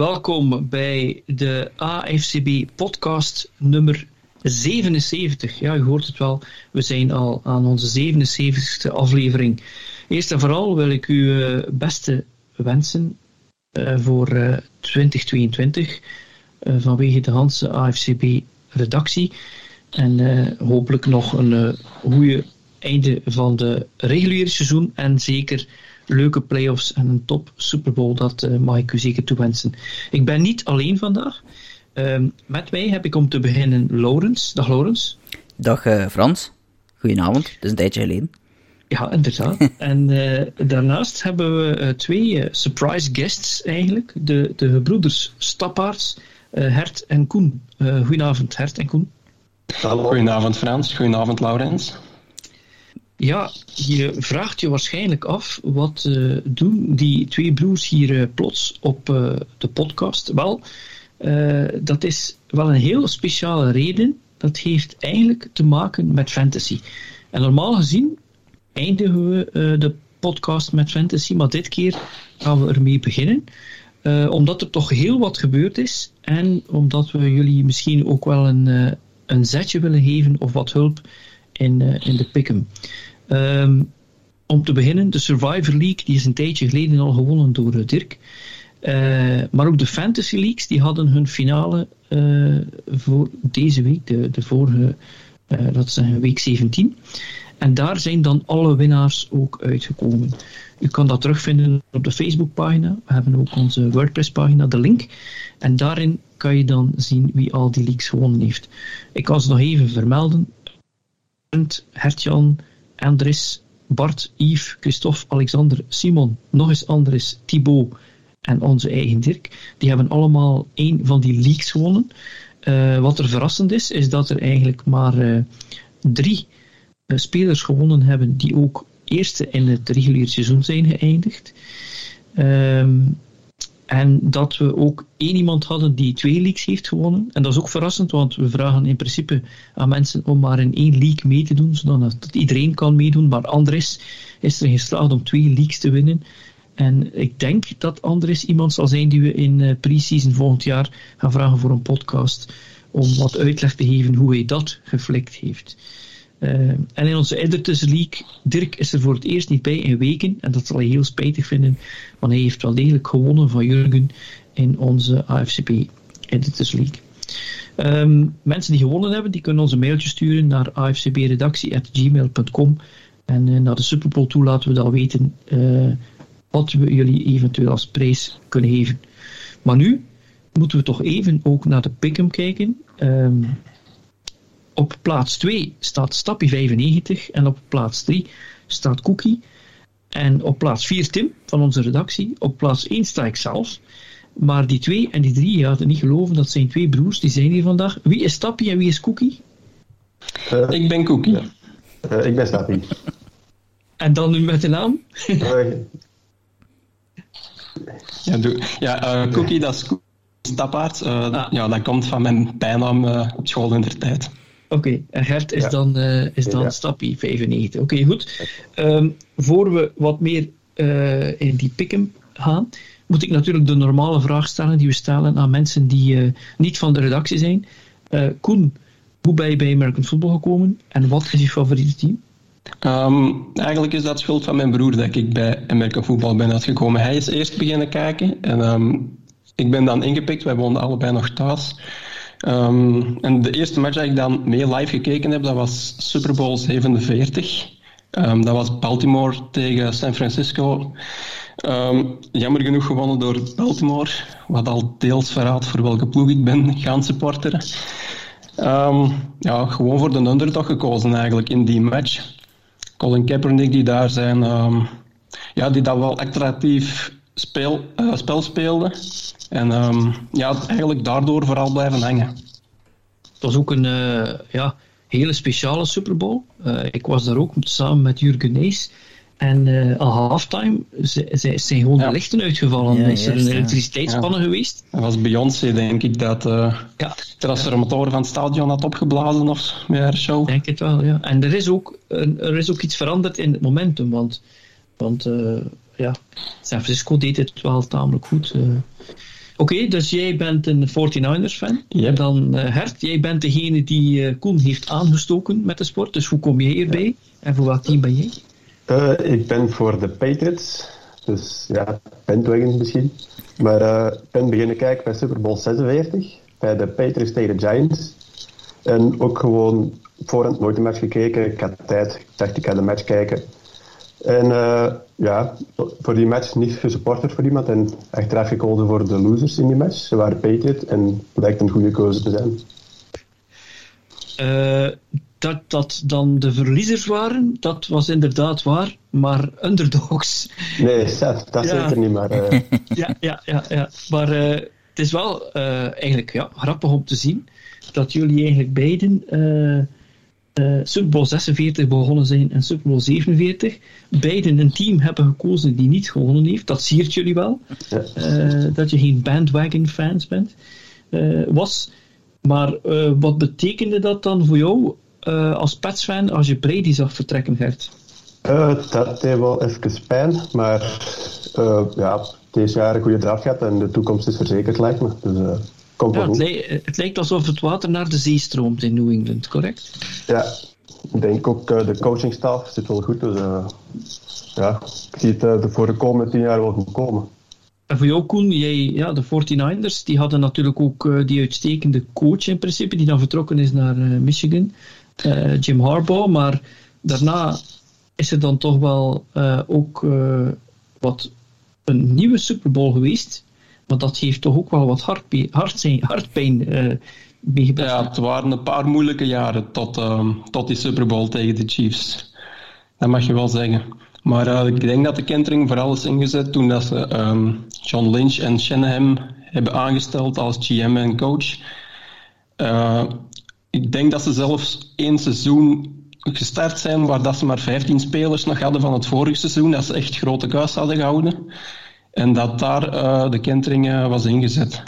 welkom bij de AFCB podcast nummer 77. Ja, u hoort het wel, we zijn al aan onze 77ste aflevering. Eerst en vooral wil ik u uh, beste wensen uh, voor uh, 2022 vanwege de Hanse AFCB redactie. En hopelijk nog een goede einde van de reguliere seizoen en zeker leuke playoffs en een top Super Bowl. Dat uh, mag ik u zeker toewensen. Ik ben niet alleen vandaag. Uh, met mij heb ik om te beginnen Laurens. Dag Laurens. Dag uh, Frans. Goedenavond. Het is een tijdje geleden. Ja, inderdaad. en uh, daarnaast hebben we twee surprise guests eigenlijk. De, de broeders Stappaarts, Hert en Koen. goedenavond Hert en Koen. Hallo. Goedenavond Frans. Goedenavond Laurens. Ja, je vraagt je waarschijnlijk af wat uh, doen die twee broers hier uh, plots op uh, de podcast. Wel, dat is wel een heel speciale reden. Dat heeft eigenlijk te maken met fantasy. En normaal gezien eindigen we de podcast met fantasy, maar dit keer gaan we ermee beginnen. omdat er toch heel wat gebeurd is en omdat we jullie misschien ook wel een, een zetje willen geven of wat hulp in, in de pick'em. Um, om te beginnen, de Survivor League, die is een tijdje geleden al gewonnen door uh, Dirk. Uh, maar ook de Fantasy Leagues, die hadden hun finale uh, voor deze week, de, de vorige, dat is week 17. En daar zijn dan alle winnaars ook uitgekomen. U kan dat terugvinden op de Facebookpagina. We hebben ook onze WordPress-pagina, de link. En daarin kan je dan zien wie al die leaks gewonnen heeft. Ik kan ze nog even vermelden. Hertjan, Andres, Bart, Yves, Christophe, Alexander, Simon, nog eens Andres, Thibaut en onze eigen Dirk. Die hebben allemaal één van die leagues gewonnen. Uh, wat er verrassend is, is dat er eigenlijk maar uh, drie uh, spelers gewonnen hebben die ook eerste in het reguliere seizoen zijn geëindigd. Um, en dat we ook één iemand hadden die twee leagues heeft gewonnen. En dat is ook verrassend, want we vragen in principe aan mensen om maar in één league mee te doen, zodat iedereen kan meedoen. Maar Andres is er geslaagd om twee leagues te winnen. En ik denk dat Andres iemand zal zijn die we in uh, pre-season volgend jaar gaan vragen voor een podcast. Om wat uitleg te geven hoe hij dat geflikt heeft. Uh, en in onze Editors League, Dirk is er voor het eerst niet bij in weken. En dat zal hij heel spijtig vinden, want hij heeft wel degelijk gewonnen van Jurgen in onze AFCP Editors League. Um, mensen die gewonnen hebben, die kunnen ons een mailtje sturen naar afcbredactie.gmail.com en uh, naar de Superpool toe laten we dan weten uh, wat we jullie eventueel als prijs kunnen geven. Maar nu moeten we toch even ook naar de Pick'em kijken. Um, op plaats 2 staat Stappie 95 en op plaats 3 staat Cookie. En op plaats 4 Tim van onze redactie. Op plaats 1 sta ik zelf. Maar die 2 en die 3, je gaat het niet geloven, dat zijn twee broers, die zijn hier vandaag. Wie is Stappie en wie is Cookie? Uh, ik ben Cookie. Ja. Uh, ik ben Stappie. En dan nu met de naam? ja, doe, ja uh, Cookie, dat is Stappaard. Ah. Ja, dat komt van mijn bijnaam op school in de tijd. Oké, en Gert is ja. dan, uh, is dan ja. Stappie 95. Oké, okay, goed. Um, voor we wat meer uh, in die pikken gaan, moet ik natuurlijk de normale vraag stellen die we stellen aan mensen die uh, niet van de redactie zijn. Koen, hoe ben je bij American Football gekomen en wat is je favoriete team? Um, eigenlijk is dat schuld van mijn broer dat ik bij American Football ben uitgekomen. Hij is eerst beginnen kijken en um, ik ben dan ingepikt. Wij woonden allebei nog thuis. Um, en de eerste match dat ik dan mee live gekeken heb, dat was Super Bowl 47. Um, dat was Baltimore tegen San Francisco. Um, jammer genoeg gewonnen door Baltimore, wat al deels verraadt voor welke ploeg ik ben gaan supporteren. ja, gewoon voor de underdog gekozen eigenlijk in die match. Colin Kaepernick die daar zijn, ja, die dat wel attractief speel, uh, spel speelde. En um, ja, eigenlijk daardoor vooral blijven hangen. Het was ook een uh, ja, hele speciale Super Bowl. Uh, ik was daar ook samen met Jurgen Nees. En uh, al halftime zijn gewoon ja. de lichten uitgevallen. Ja, is er een elektriciteitsspanne ja. geweest. Dat was Beyoncé, denk ik, dat uh, ja. transformatoren van het stadion had opgeblazen of haar show. Denk het wel, ja. En er is ook, er is ook iets veranderd in het momentum. Want, want uh, ja, San Francisco deed het wel tamelijk goed Oké, dus jij bent een 49ers-fan. Yep. Dan uh, Hert, jij bent degene die uh, Koen heeft aangestoken met de sport. Dus hoe kom jij hierbij? Ja. En voor welk team ben jij? Uh, ik ben voor de Patriots. Dus ja, bandwagon misschien. Maar ik ben beginnen kijken bij Super Bowl 46. Bij de Patriots tegen de Giants. En ook gewoon voorhand nooit de match gekeken. Ik had tijd. Ik dacht, ik ga de match kijken. En uh, ja, voor die match niet gesupporterd voor iemand en achteraf gekozen voor de losers in die match. Ze waren Patriot en blijkt een goede keuze te zijn. Uh, dat dat dan de verliezers waren, dat was inderdaad waar, maar underdogs. Nee, dat, dat ja. zeker niet, maar... Uh... ja, ja, ja, ja, maar het is wel eigenlijk ja, grappig om te zien dat jullie eigenlijk beiden uh, Super Bowl 46 begonnen zijn en Super Bowl 47. Beiden een team hebben gekozen die niet gewonnen heeft. Dat siert jullie wel. Uh, dat je geen bandwagon fans bent. Uh, was. Maar wat betekende dat dan voor jou als Pets fan als je Brady zag vertrekken, Gert? dat deed wel even pijn, maar ja, deze jaar een goede draft gehad en de toekomst is verzekerd, lijkt me. Dus, ja, het, li het, lijkt alsof het water naar de zee stroomt in New England, correct? Ja, ik denk ook uh, de coachingstaf zit wel goed. Dus uh, ja, ik zie het uh, voor de komende tien jaar wel goed komen. En voor jou, Koen, jij, ja, de 49ers, die hadden natuurlijk ook die uitstekende coach in principe, die dan vertrokken is naar Michigan, Jim Harbaugh. Maar daarna is er dan toch wel ook wat een nieuwe Super Bowl geweest maar dat heeft toch ook wel wat hartpijn, hartpijn, hartpijn uh, meegebracht. Ja, het waren een paar moeilijke jaren tot, uh, tot die Super Bowl tegen de Chiefs. Dat mag je wel zeggen. Maar uh, ik denk dat de kentering vooral is ingezet toen dat ze um, John Lynch en Shanahan hebben aangesteld als GM en coach. Uh, ik denk dat ze zelfs één seizoen gestart zijn waar dat ze maar 15 spelers nog hadden van het vorige seizoen, dat ze echt grote kuis hadden gehouden. En dat daar uh, de kentering was ingezet.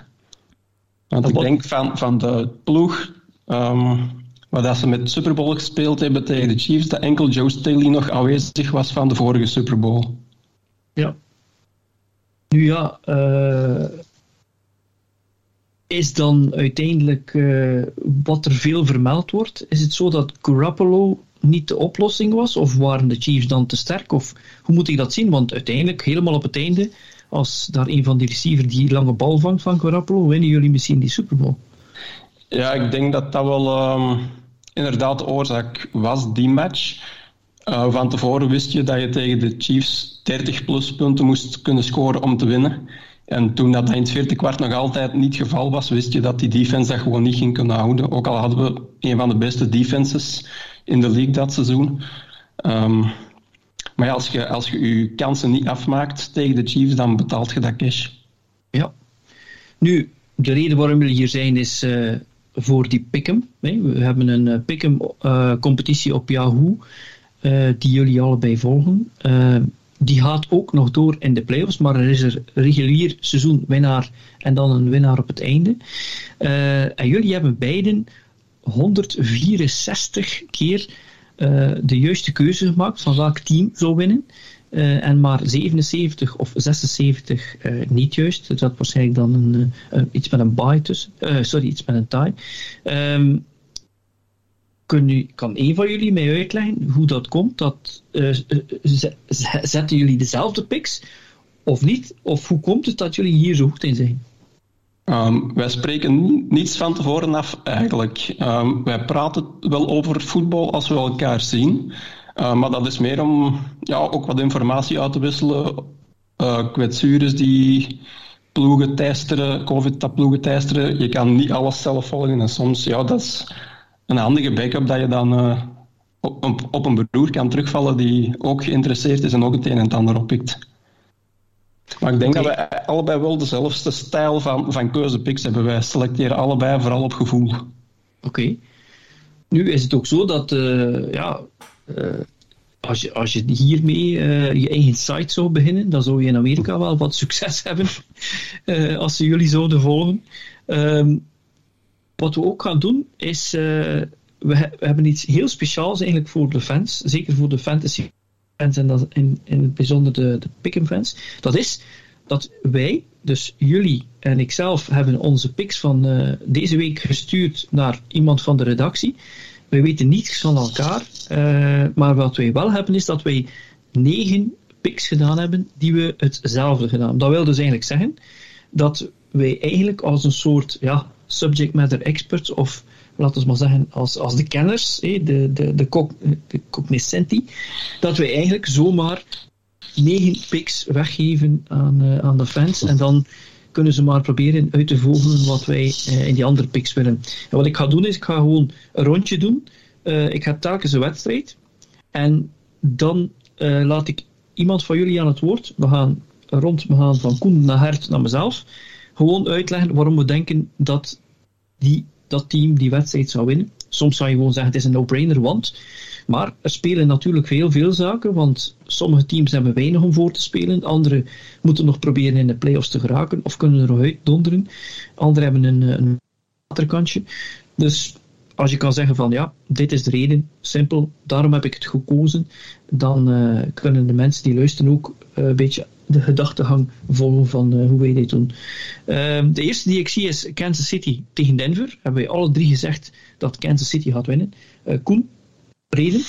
Want ik denk van, van de ploeg um, waar dat ze met Super Bowl gespeeld hebben tegen de Chiefs, dat enkel Joe Staley nog aanwezig was van de vorige Super Bowl. Ja. Nu ja, uh, is dan uiteindelijk uh, wat er veel vermeld wordt, is het zo dat Garoppolo niet de oplossing was? Of waren de Chiefs dan te sterk? Of hoe moet ik dat zien? Want uiteindelijk, helemaal op het einde, als daar een van die receivers die lange bal vangt van Garoppolo, winnen jullie misschien die Super Bowl. Ja, ik denk dat dat wel um, inderdaad de oorzaak was, die match. Uh, van tevoren wist je dat je tegen de Chiefs 30 plus punten moest kunnen scoren om te winnen. En toen dat in het vierde kwart nog altijd niet het geval was, wist je dat die defense dat gewoon niet ging kunnen houden. Ook al hadden we een van de beste defenses in de league dat seizoen. Um, maar als je, als je kansen niet afmaakt tegen de Chiefs, dan betaalt je dat cash. Ja. Nu, de reden waarom we hier zijn is uh, voor die Pick'em. We hebben een uh, Pick'em uh, competitie op Yahoo, die jullie allebei volgen. die gaat ook nog door in de playoffs, maar er is er regulier seizoen winnaar en dan een winnaar op het einde. en jullie hebben beiden 164 keer uh, de juiste keuze gemaakt van welk team zou winnen. Uh, en maar 77 of 76 uh, eh, niet juist. Er zat waarschijnlijk dan een, iets met een bye tussen. sorry, iets met een tie. Kun u, kan een van jullie mij uitleggen hoe dat komt? Dat, zetten jullie dezelfde picks of niet? Of hoe komt het dat jullie hier zo goed in zijn? Um, wij spreken niets van tevoren af eigenlijk. Um, wij praten wel over voetbal als we elkaar zien. Uh, maar dat is meer om ja, ook wat informatie uit te wisselen. Uh, kwetsures die ploegen teisteren, covid dat ploegen teisteren. Je kan niet alles zelf volgen. En soms, ja, dat is een handige backup dat je dan uh, op, op, een broer kan terugvallen die ook geïnteresseerd is en ook het een en het ander oppikt. Maar ik denk dat wij allebei wel dezelfde stijl van, van keuzepicks hebben. Wij selecteren allebei vooral op gevoel. Oké. Nu is het ook zo dat, uh, ja, uh, als, je, als je hiermee uh, je eigen site zou beginnen, dan zou je in Amerika wel wat succes hebben als ze jullie zouden volgen. Um, wat we ook gaan doen is, we, we, hebben iets heel speciaals eigenlijk voor de fans, zeker voor de fantasy en dat in, in het bijzonder de, de Pick'em fans. Dat is dat wij, dus jullie en ikzelf, hebben onze picks van uh, deze week gestuurd naar iemand van de redactie. Wij weten niets van elkaar, uh, maar wat wij wel hebben is dat wij negen picks gedaan hebben die we hetzelfde gedaan. Dat wil dus eigenlijk zeggen dat wij eigenlijk als een soort ja, subject matter experts of laten we maar zeggen, als, als de kenners, de, de, de, de dat wij eigenlijk zomaar negen picks weggeven aan, uh, aan de fans. En dan kunnen ze maar proberen uit te vogelen wat wij uh, in die andere picks willen. En wat ik ga doen is, ik ga gewoon een rondje doen. Uh, ik ga telkens een wedstrijd. En dan laat ik iemand van jullie aan het woord. We gaan rond, we gaan van Koen naar Hert naar mezelf. Gewoon uitleggen waarom we denken dat die, dat team die wedstrijd zou winnen. Soms zou je gewoon zeggen, het is een no-brainer, want... Maar er spelen natuurlijk heel veel zaken, want sommige teams hebben weinig om voor te spelen. Andere moeten nog proberen in de play-offs te geraken of kunnen er nog uitdonderen. Anderen hebben een, een waterkantje. Dus als je kan zeggen van ja, dit is de reden, simpel, daarom heb ik het gekozen, dan uh, kunnen de mensen die luisteren ook uh, een beetje de gedachtegang volgen van uh, hoe wij dit doen. Ehm, de eerste die ik zie is Kansas City tegen Denver. Hebben wij alle drie gezegd dat Kansas City gaat winnen. Koen, reden?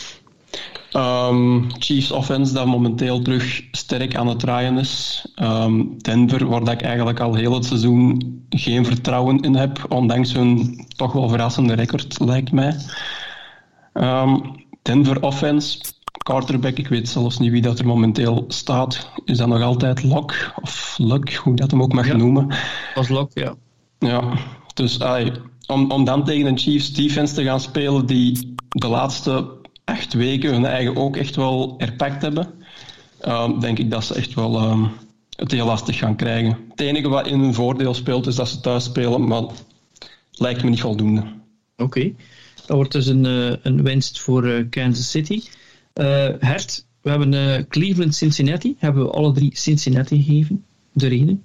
Um, Chiefs offense dat momenteel terug sterk aan het draaien is. Um, Denver, waar ik eigenlijk al heel het seizoen geen vertrouwen in heb, ondanks hun toch wel verrassende record, lijkt mij. Denver offense, quarterback, ik weet zelfs niet wie dat er momenteel staat. Is dat nog altijd Lock of Luck, hoe dat hem ook mag ja, noemen? Als Lock, ja. Ja, dus ay, om, om dan tegen een Chiefs defense te gaan spelen die de laatste acht weken hun eigen ook echt wel erpakt hebben, um, denk ik dat ze echt wel um, het heel lastig gaan krijgen. Het enige wat in hun voordeel speelt is dat ze thuis spelen, maar lijkt me niet voldoende. Oké, okay. dat wordt dus een, uh, een winst voor uh, Kansas City. Uh, Hert, we hebben Cleveland-Cincinnati, hebben we alle drie Cincinnati gegeven. De reden?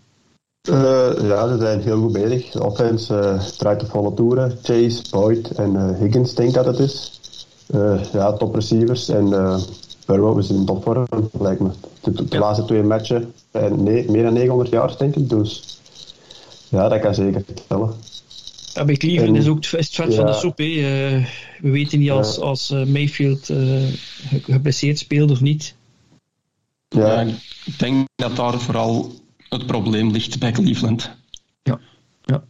ja, ze zijn heel goed bezig. De offense draait op volle toeren. Chase, Boyd en Higgins denk dat het is. Ja, top receivers. En Burrow is in topvorm, lijkt me. De, de, de ja. laatste twee matchen nee, meer dan 900 jaar, denk ik. Dus ja, dat kan zeker vertellen. Ja, bij Cleveland en, is ook het vet ja. van de soep. Uh, we weten niet als, als Mayfield geblesseerd speelt of niet. Ja. ik denk dat daar vooral het probleem ligt bij Cleveland. Ja, ja.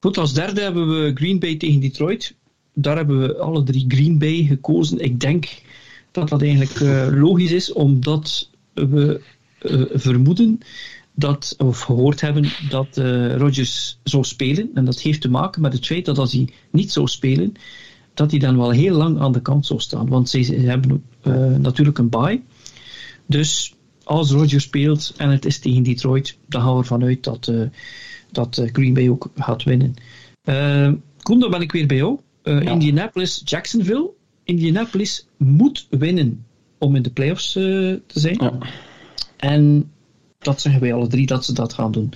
Goed, als derde hebben we Green Bay tegen Detroit daar hebben we alle drie Green Bay gekozen. Ik denk dat dat eigenlijk uh, logisch is, omdat we uh, vermoeden dat, of gehoord hebben dat uh, Rodgers zou spelen. En dat heeft te maken met het feit dat als hij niet zou spelen, dat hij dan wel heel lang aan de kant zou staan. Want ze, hebben natuurlijk een bye. Dus als Rodgers speelt en het is tegen Detroit, dan gaan we ervan uit dat, dat Green Bay ook gaat winnen. Koen, dan ben ik weer bij jou. Ja. Indianapolis, Jacksonville. Indianapolis moet winnen om in de playoffs te zijn. Ja. En dat zeggen wij alle drie dat ze dat gaan doen.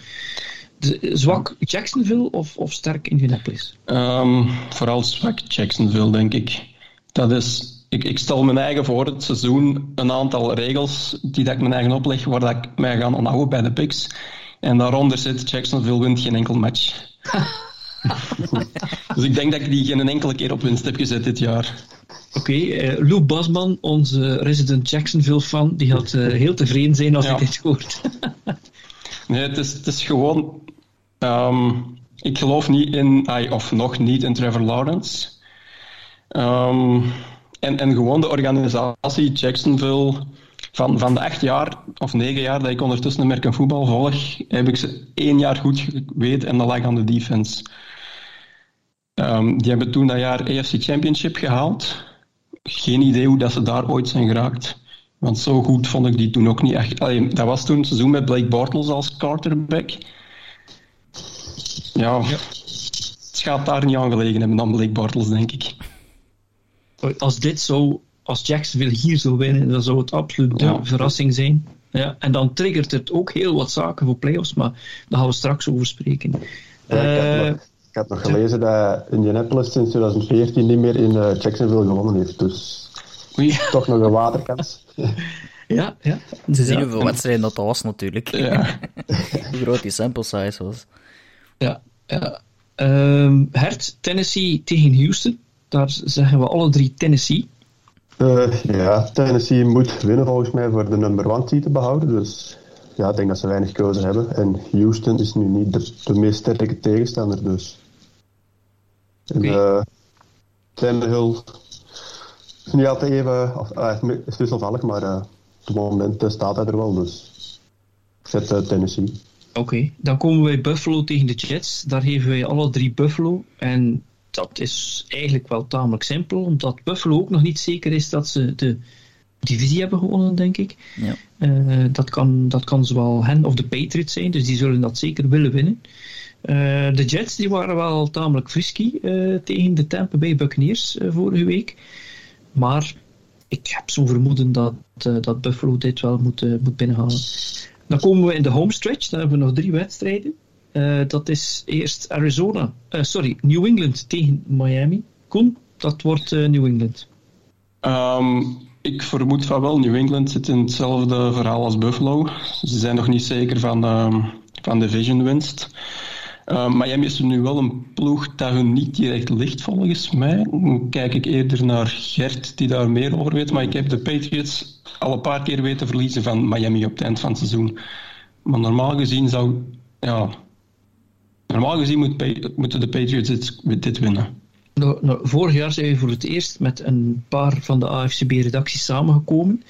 De, zwak Jacksonville of, of sterk Indianapolis? Um, vooral zwak Jacksonville, denk ik. Dat is, ik, ik stel mijn eigen voor het seizoen een aantal regels die dat ik mijn eigen opleg, waar dat ik mij ga onthouden bij de picks. En daaronder zit Jacksonville wint geen enkel match. dus ik denk dat ik die geen enkele keer op winst heb gezet dit jaar. Oké, okay, uh, Lou Basman, onze resident Jacksonville-fan, die gaat uh, heel tevreden zijn als ja. hij dit hoort. nee, het is, het is gewoon... Um, ik geloof niet in, of nog niet in Trevor Lawrence. Um, en, en gewoon de organisatie Jacksonville... Van, van de acht jaar of negen jaar dat ik ondertussen American voetbal volg, heb ik ze één jaar goed geweten en dat lag aan de defense. Um, die hebben toen dat jaar AFC Championship gehaald. Geen idee hoe dat ze daar ooit zijn geraakt. Want zo goed vond ik die toen ook niet echt. Allee, dat was toen het seizoen met Blake Bortles als quarterback. Ja, ja, het gaat daar niet aan gelegen hebben dan Blake Bortles, denk ik. Als dit zo, als Jacksonville hier zou winnen, dan zou het absoluut de ja. verrassing zijn. Ja, en dan triggert het ook heel wat zaken voor playoffs, maar daar gaan we straks over spreken. Ja, uh, ik had nog gelezen dat Indianapolis sinds 2014 niet meer in uh, Jacksonville gewonnen heeft. Dus toch nog een waterkans. Ja, ja. Ze zien Ja. hoeveel wedstrijden dat, dat was natuurlijk. Ja. Hoe groot die sample size was. Ja, ja. Ehm, Hert, Tennessee tegen Houston. Daar zeggen we alle drie Tennessee. Eh, ja, Tennessee moet winnen volgens mij voor de number one seed te behouden. Dus ja, ik denk dat ze weinig keuze hebben. En Houston is nu niet de, de meest sterke tegenstander, dus. En, Oké. eh, Tannehill is niet altijd even... Of, uh, het is wisselvallig, maar eh, op het moment eh, staat hij er wel, dus ik zet Tennessee. Oké, dan komen we bij Buffalo tegen de Jets. Daar geven wij alle drie Buffalo. En dat is eigenlijk wel tamelijk simpel, omdat Buffalo ook nog niet zeker is dat ze de divisie hebben gewonnen, denk ik. Ja. Eh, dat, kan, dat kan zowel hen of de Patriots zijn, dus die zullen dat zeker willen winnen. Eh, de Jets die waren wel tamelijk frisky eh, tegen de Tampa Bay Buccaneers eh, vorige week. Maar ik heb zo'n vermoeden dat, dat Buffalo dit wel moet, moet binnenhalen. Dan komen we in de homestretch. Dan hebben we nog drie wedstrijden. Dat is eerst Arizona. sorry, New England tegen Miami. Koen, dat wordt New England. Ehm, ik vermoed van wel, New England zit in hetzelfde verhaal als Buffalo. Ze zijn nog niet zeker van, van division winst. Ehm, Miami is nu wel een ploeg dat hun niet direct ligt, volgens mij. Dan kijk ik eerder naar Gert, die daar meer over weet. Maar ik heb de Patriots al een paar keer weten verliezen van Miami op het eind van het seizoen. Maar normaal gezien zou... Ja, normaal gezien moet, moeten de Patriots dit, dit winnen. Nou, nou, vorig jaar zijn we voor het eerst met een paar van de AFCB-redacties samengekomen.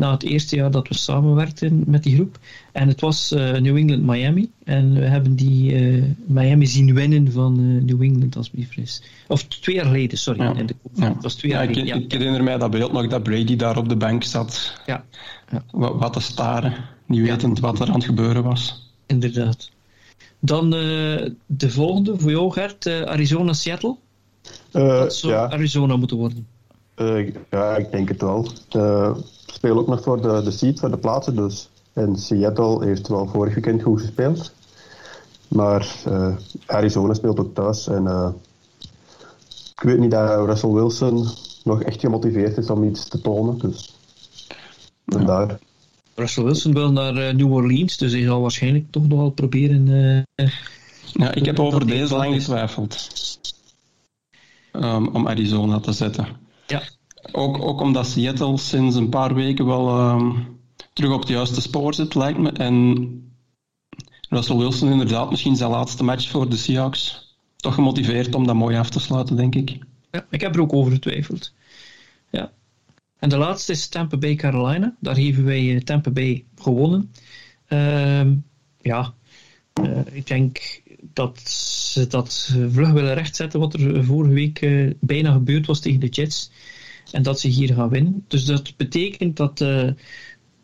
Na het eerste jaar dat we samenwerkten met die groep. En het was eh, New England-Miami. En we hebben die eh, Miami zien winnen van eh, New England, als het me niet vergis. Of twee jaar geleden, sorry. Ja. In de, Ja. Het was twee Ja, jaar ik, geleden. Ja, ik herinner mij dat beeld nog dat Brady daar op de bank zat, ja, ja, wa- wat te staren, niet Ja. wetend wat er aan het gebeuren was. inderdaad. Dan eh, de volgende voor jou, Gert. Arizona-Seattle. Eh, Dat zou ja, Arizona moeten worden. Eh, ja, ik denk het wel. Ze spelen ook nog voor de, de seed, voor de plaatsen, dus. En Seattle heeft wel vorig weekend goed gespeeld. Maar eh, Arizona speelt ook thuis. En eh, ik weet niet dat Russell Wilson nog echt gemotiveerd is om iets te tonen. Dus vandaar. Russell Wilson wil naar eh, New Orleans, dus hij zal waarschijnlijk toch nog wel proberen... eh, Ja, ik heb over deze lang getwijfeld Ehm, om Arizona te zetten. Ja, Ook, ook omdat Seattle sinds een paar weken wel ehm, terug op het juiste spoor zit, lijkt me. En Russell Wilson inderdaad misschien zijn laatste match voor de Seahawks. Toch gemotiveerd om dat mooi af te sluiten, denk ik. Ja, ik heb er ook over getwijfeld. Ja. En de laatste is Tampa Bay Carolina. Daar hebben wij eh, Tampa Bay gewonnen. Ehm, ja, eh, ik denk dat ze dat vlug willen rechtzetten wat er vorige week eh, bijna gebeurd was tegen de Jets. En dat ze hier gaan winnen. Dus dat betekent dat eh,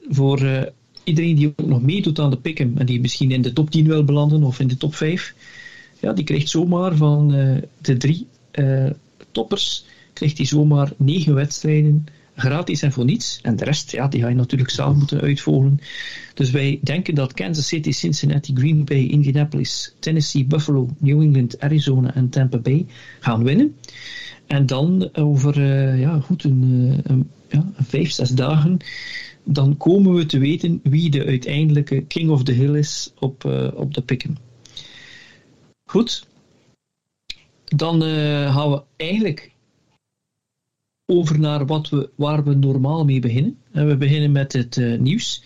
voor eh, iedereen die ook nog meedoet aan de pick'em en die misschien in de top 10 wil belanden of in de top 5, ja, die krijgt zomaar van de drie toppers, krijgt hij zomaar negen wedstrijden gratis en voor niets. En de rest, ja, die ga je natuurlijk zelf moeten uitvogelen. Dus wij denken dat Kansas City, Cincinnati, Green Bay, Indianapolis, Tennessee, Buffalo, New England, Arizona en Tampa Bay gaan winnen. En dan over eh, ja, goed een, eh, een, ja, vijf, zes dagen, dan komen we te weten wie de uiteindelijke King of the Hill is op, eh, op de picken. Goed. Dan eh, gaan we eigenlijk over naar wat we, waar we normaal mee beginnen. En we beginnen met het eh, nieuws.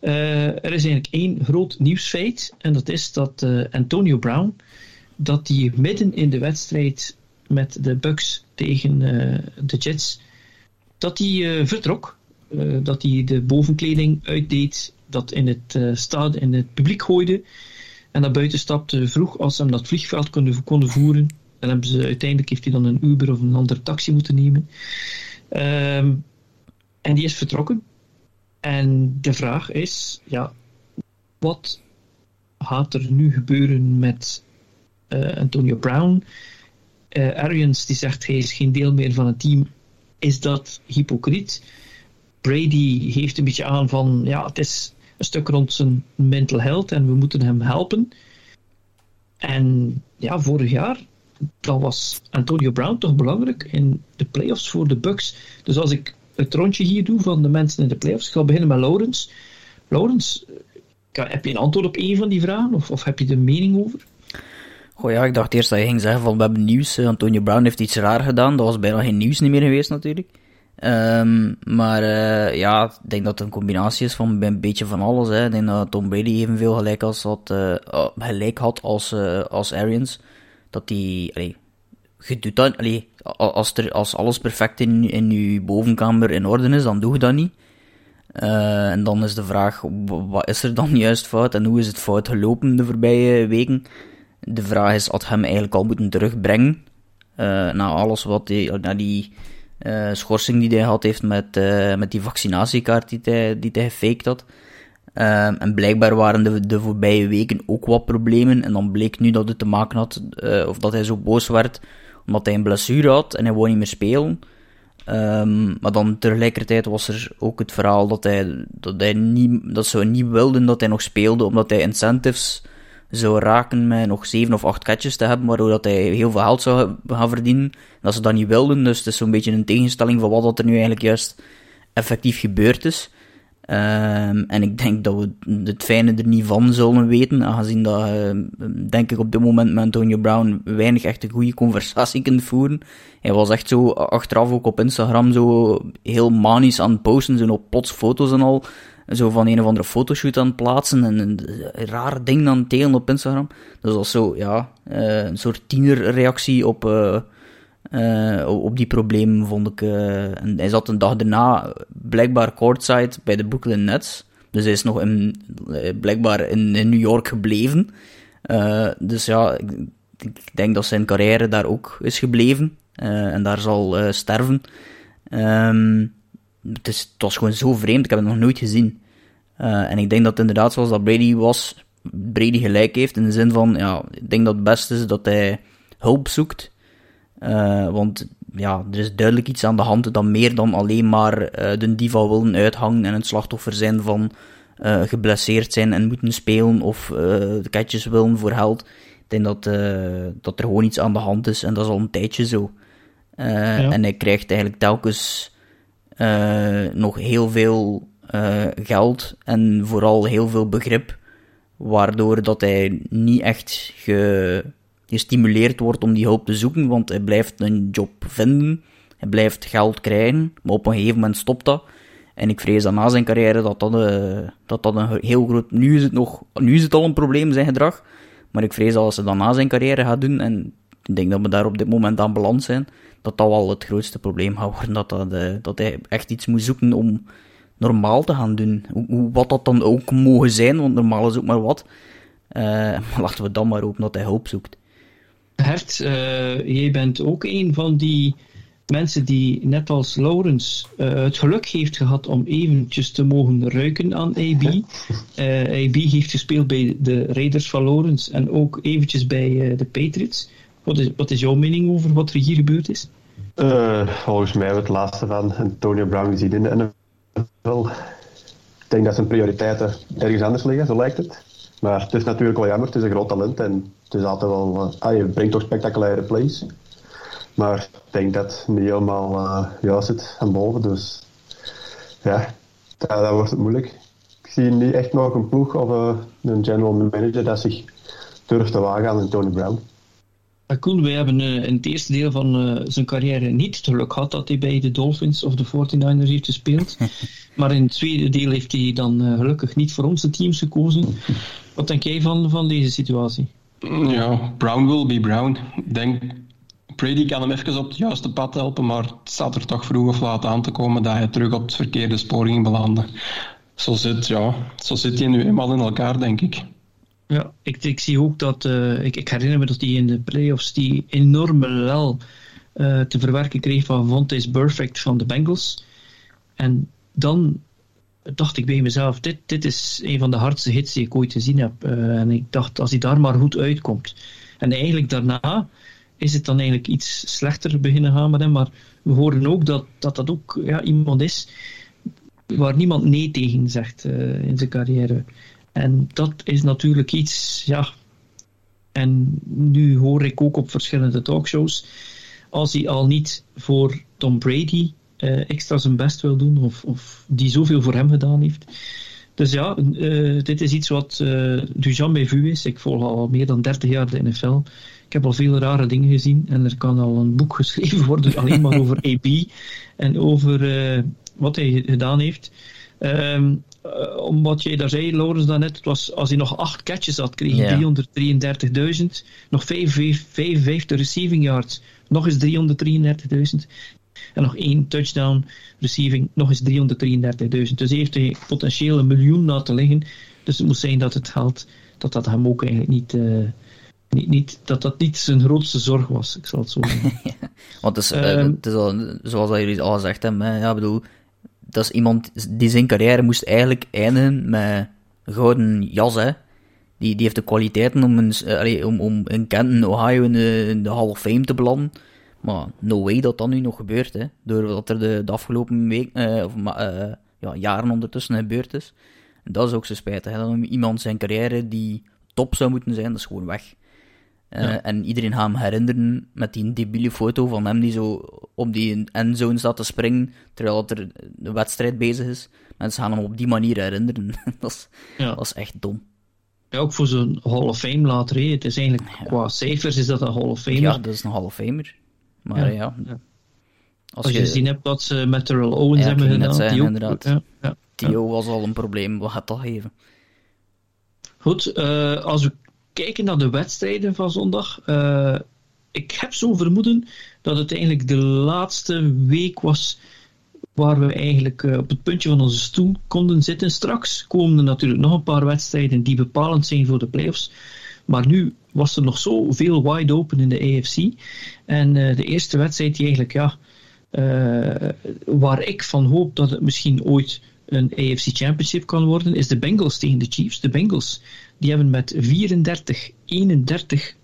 Eh, er is eigenlijk één groot nieuwsfeit. En dat is dat eh, Antonio Brown, dat hij midden in de wedstrijd met de Bucks tegen eh, de Jets, dat hij eh, vertrok. Eh, dat hij de bovenkleding uitdeed, dat in het stad in het publiek gooide en naar buiten stapte vroeg als ze hem dat vliegveld konden, konden voeren. Dan hebben ze, uiteindelijk heeft hij dan een Uber of een andere taxi moeten nemen. Um, en die is vertrokken. En de vraag is, ja, wat gaat er nu gebeuren met uh, Antonio Brown? Uh, Arians die zegt hij is geen deel meer van het team. Is dat hypocriet? Brady heeft een beetje aan van, ja, het is een stuk rond zijn mental health en we moeten hem helpen. En ja, vorig jaar, dan was Antonio Brown toch belangrijk in de playoffs voor de Bucks. Dus als ik het rondje hier doe van de mensen in de playoffs. Ik ga beginnen met Laurens. Laurens, eh, heb je een antwoord op één van die vragen? Of, of heb je er mening over? Goh ja, ik dacht eerst dat je ging zeggen van we hebben nieuws. Antonio Brown heeft iets raar gedaan. Dat was bijna geen nieuws niet meer geweest natuurlijk. Um, maar uh, ja, ik denk dat het een combinatie is van een beetje van alles. Hè. Ik denk dat Tom Brady evenveel gelijk, als had, uh, gelijk had als, als Arians. Dat die, als, er, als alles perfect in, in je bovenkamer in orde is, dan doe je dat niet. en dan is de vraag, wat is er dan juist fout en hoe is het fout gelopen de voorbije weken? De vraag is, had hem eigenlijk al moeten terugbrengen. na alles wat die, na die uh, schorsing die hij had heeft met, uh, met die vaccinatiekaart die hij, die hij gefaked had. Uh, en blijkbaar waren de, de voorbije weken ook wat problemen. En dan bleek nu dat het te maken had, uh, of dat hij zo boos werd, omdat hij een blessure had en hij wou niet meer spelen. Um, maar dan tegelijkertijd was er ook het verhaal dat hij, dat hij niet, dat ze niet wilden dat hij nog speelde, omdat hij incentives zou raken met nog zeven of acht catches te hebben, waardoor dat hij heel veel geld zou gaan verdienen. Dat ze dat niet wilden, dus het is zo'n beetje een tegenstelling van wat er nu eigenlijk juist effectief gebeurd is. Um, en ik denk dat we het fijne er niet van zullen weten, aangezien dat, uh, denk ik, op dit moment met Antonio Brown weinig echt een goede conversatie kunt voeren. Hij was echt zo achteraf ook op Instagram zo heel manisch aan het posten, zo op plots foto's en al zo van een of andere fotoshoot aan het plaatsen en een, raar ding aan het delen op Instagram. Dus dat was zo, ja, uh, een soort tienerreactie op, uh, uh, op die problemen, vond ik. en hij zat een dag daarna blijkbaar courtside bij de Brooklyn Nets. Dus hij is nog in, blijkbaar in, New York gebleven. dus ja, ik, denk dat zijn carrière daar ook is gebleven. en daar zal sterven. Um, het, was gewoon zo vreemd, ik heb het nog nooit gezien. En ik denk dat inderdaad zoals dat Brady was, Brady gelijk heeft in de zin van, ja, ik denk dat het beste is dat hij hulp zoekt. Uh, want ja, er is duidelijk iets aan de hand dat meer dan alleen maar uh, de diva willen uithangen en het slachtoffer zijn van geblesseerd zijn en moeten spelen of de ketjes willen voor held. Ik denk dat, dat er gewoon iets aan de hand is en dat is al een tijdje zo. Ja. En hij krijgt eigenlijk telkens nog heel veel geld en vooral heel veel begrip, waardoor dat hij niet echt ge, gestimuleerd wordt om die hulp te zoeken, want hij blijft een job vinden, hij blijft geld krijgen, maar op een gegeven moment stopt dat. En ik vrees dat na zijn carrière dat dat, uh, dat, dat een heel groot... Nu is, het nog, nu is het al een probleem, zijn gedrag. Maar ik vrees dat als hij dat na zijn carrière gaat doen, en ik denk dat we daar op dit moment aan beland zijn, dat dat wel het grootste probleem gaat worden. Dat, dat, uh, dat hij echt iets moet zoeken om normaal te gaan doen. Hoe, wat dat dan ook mogen zijn, want normaal is ook maar wat. Maar laten we dan maar hopen dat hij hulp zoekt. Hert, uh, jij bent ook een van die mensen die, net als Laurens, uh, het geluk heeft gehad om eventjes te mogen ruiken aan AB. Uh, AB heeft gespeeld bij de Raiders van Laurens en ook eventjes bij de Patriots. Wat is, wat is jouw mening over wat er hier gebeurd is? Volgens mij hebben we het laatste van Antonio Brown gezien in de NFL. Ik denk dat zijn prioriteiten ergens anders liggen, zo lijkt het. Maar het is natuurlijk wel jammer, het is een groot talent en het is altijd wel... Uh, ah, je brengt toch spectaculaire plays. Maar ik denk dat het niet helemaal uh, juist zit aan boven, dus... Ja, dat, dat, wordt het moeilijk. Ik zie niet echt nog een ploeg of uh, een general manager dat zich durft te wagen aan Antonio Brown. Koen, wij hebben in het eerste deel van zijn carrière niet het geluk gehad dat hij bij de Dolphins of de 49ers heeft gespeeld. maar in het tweede deel heeft hij dan gelukkig niet voor onze teams gekozen. Wat denk jij van, van deze situatie? Ja, Brown will be Brown. Ik denk, Brady kan hem even op het juiste pad helpen, maar het staat er toch vroeg of laat aan te komen dat hij terug op het verkeerde spoor ging belanden. Zo zit, ja, zo zit hij nu eenmaal in elkaar, denk ik. Ja, ik, ik zie ook dat, uh, ik, ik, herinner me dat hij in de playoffs die enorme lel uh, te verwerken kreeg van Vontaze Perfect van de Bengals. En dan dacht ik bij mezelf, dit, dit is een van de hardste hits die ik ooit gezien heb. Uh, en ik dacht, als hij daar maar goed uitkomt. En eigenlijk daarna is het dan eigenlijk iets slechter beginnen gaan met hem. Maar we horen ook dat dat, dat ook ja, iemand is waar niemand nee tegen zegt in zijn carrière. En dat is natuurlijk iets, ja. En nu hoor ik ook op verschillende talkshows, als hij al niet voor Tom Brady extra zijn best wil doen of, of die zoveel voor hem gedaan heeft. Dus ja, uh, dit is iets wat uh, du jamais vu is. Ik volg al meer dan 30 jaar de NFL. Ik heb al veel rare dingen gezien en er kan al een boek geschreven worden alleen maar over AB en over uh, wat hij gedaan heeft. Um, uh, omdat jij daar zei, Laurens, daarnet, het was, als hij nog acht catches had, kreeg hij yeah. 333.000. Nog 55 receiving yards, nog eens 333.000. En nog één touchdown receiving, nog eens 333.000. Dus hij heeft hij potentieel een miljoen laten liggen. Dus het moet zijn dat het geld, dat dat hem ook eigenlijk niet... Uh, niet, niet, dat dat niet zijn grootste zorg was, ik zal het zo zeggen. Want het is, uh, het is al, zoals jullie al gezegd hebben, ja, bedoel, dat is iemand die zijn carrière moest eigenlijk eindigen met een gouden jas, hè. Die, die heeft de kwaliteiten om, een, allee, om, om in Kenton, Ohio in de, in de Hall of Fame te belanden. Maar no way dat dat nu nog gebeurt, hè. Doordat er de, de afgelopen week, uh, of, uh, ja, jaren ondertussen gebeurd is. En dat is ook zo spijtig, hè. Dat iemand zijn carrière die top zou moeten zijn, dat is gewoon weg. Uh, ja. En iedereen gaat hem herinneren met die debiele foto van hem die zo op die endzone staat te springen, terwijl er een wedstrijd bezig is. Mensen gaan hem op die manier herinneren. dat, is, ja. dat is echt dom. Ja, ook voor zo'n Hall of Fame later. Het is eigenlijk, ja. qua cijfers is dat een Hall of Famer. Ja, dat is een Hall of Famer. Maar ja... Als, Als je, gezien hebt wat ze met Terrell Owens hebben gedaan, die inderdaad. Tio was al een probleem, wat gaat dat geven? Goed, uh, als we kijken naar de wedstrijden van zondag. Uh, ik heb zo'n vermoeden dat het eigenlijk de laatste week was waar we eigenlijk uh, op het puntje van onze stoel konden zitten. Straks komen er natuurlijk nog een paar wedstrijden die bepalend zijn voor de playoffs. Maar nu was er nog zoveel wide open in de AFC. En uh, de eerste wedstrijd die eigenlijk, ja, waar ik van hoop dat het misschien ooit een AFC Championship kan worden, is de Bengals tegen de Chiefs. De Bengals die hebben met 34-31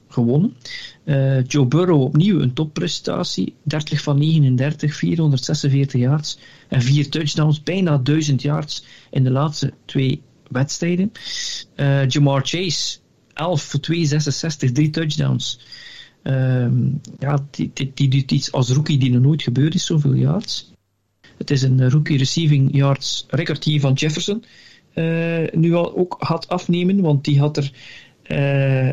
gewonnen. Uh, Joe Burrow opnieuw een topprestatie. 30 van 39, 446 yards en 4 touchdowns. Bijna 1000 yards in de laatste twee wedstrijden. Jamar Chase, 11 voor 266, 3 touchdowns. Um, ja, die, die, die doet iets als rookie die nog nooit gebeurd is, zoveel yards. Het is een rookie receiving yards record hier van Jefferson. Uh, nu al ook had afnemen, want die had er uh,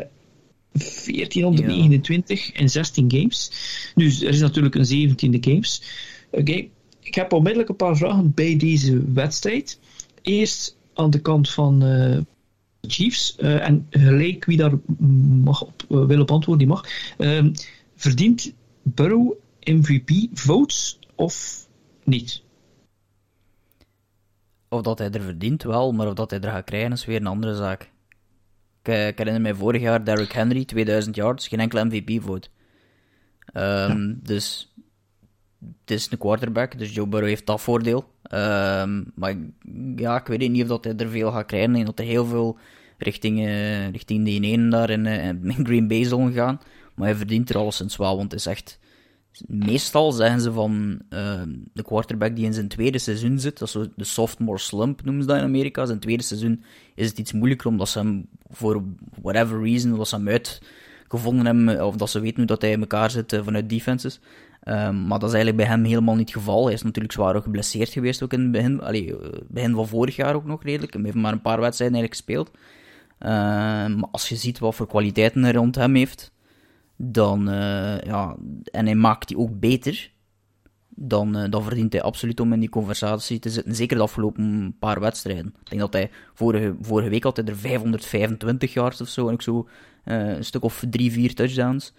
1429 ja. in 16 games. Nu, er is natuurlijk een 17e games. Oké, ik heb onmiddellijk een paar vragen bij deze wedstrijd. Eerst aan de kant van uh, Chiefs, uh, en gelijk wie daar mag op, wil op antwoorden, die mag. Ehm, verdient Burrow MVP votes of niet? Of dat hij er verdient wel, maar of dat hij er gaat krijgen is weer een andere zaak. Ik, eh, ik herinner mij vorig jaar Derrick Henry, 2000 yards, geen enkele MVP-vote. Um, ja. Dus het is een quarterback, dus Joe Burrow heeft dat voordeel. Um, maar ja, ik weet niet of dat hij er veel gaat krijgen. En dat er heel veel richting, uh, richting die ene daar in, uh, in Green Bay zal gaan. Maar hij verdient er alleszins wel, want het is echt meestal zeggen ze van uh, de quarterback die in zijn tweede seizoen zit, dat de sophomore slump noemen ze dat in Amerika. Zijn tweede seizoen is het iets moeilijker omdat ze hem voor whatever reason, ze hem uitgevonden hebben, of dat ze weten hoe dat hij in elkaar zit uh, vanuit defenses. Um, maar dat is eigenlijk bij hem helemaal niet het geval. Hij is natuurlijk zwaar ook geblesseerd geweest, ook in het begin, allee, begin van vorig jaar ook nog redelijk. Hij heeft maar een paar wedstrijden eigenlijk gespeeld. Uh, maar als je ziet wat voor kwaliteiten hij rond hem heeft, dan, uh, ja, en hij maakt die ook beter, dan, uh, dan verdient hij absoluut om in die conversatie te zitten. Zeker de afgelopen paar wedstrijden. Ik denk dat hij vorige, vorige week had er 525 yards of zo, en ook zo een stuk of drie, vier touchdowns.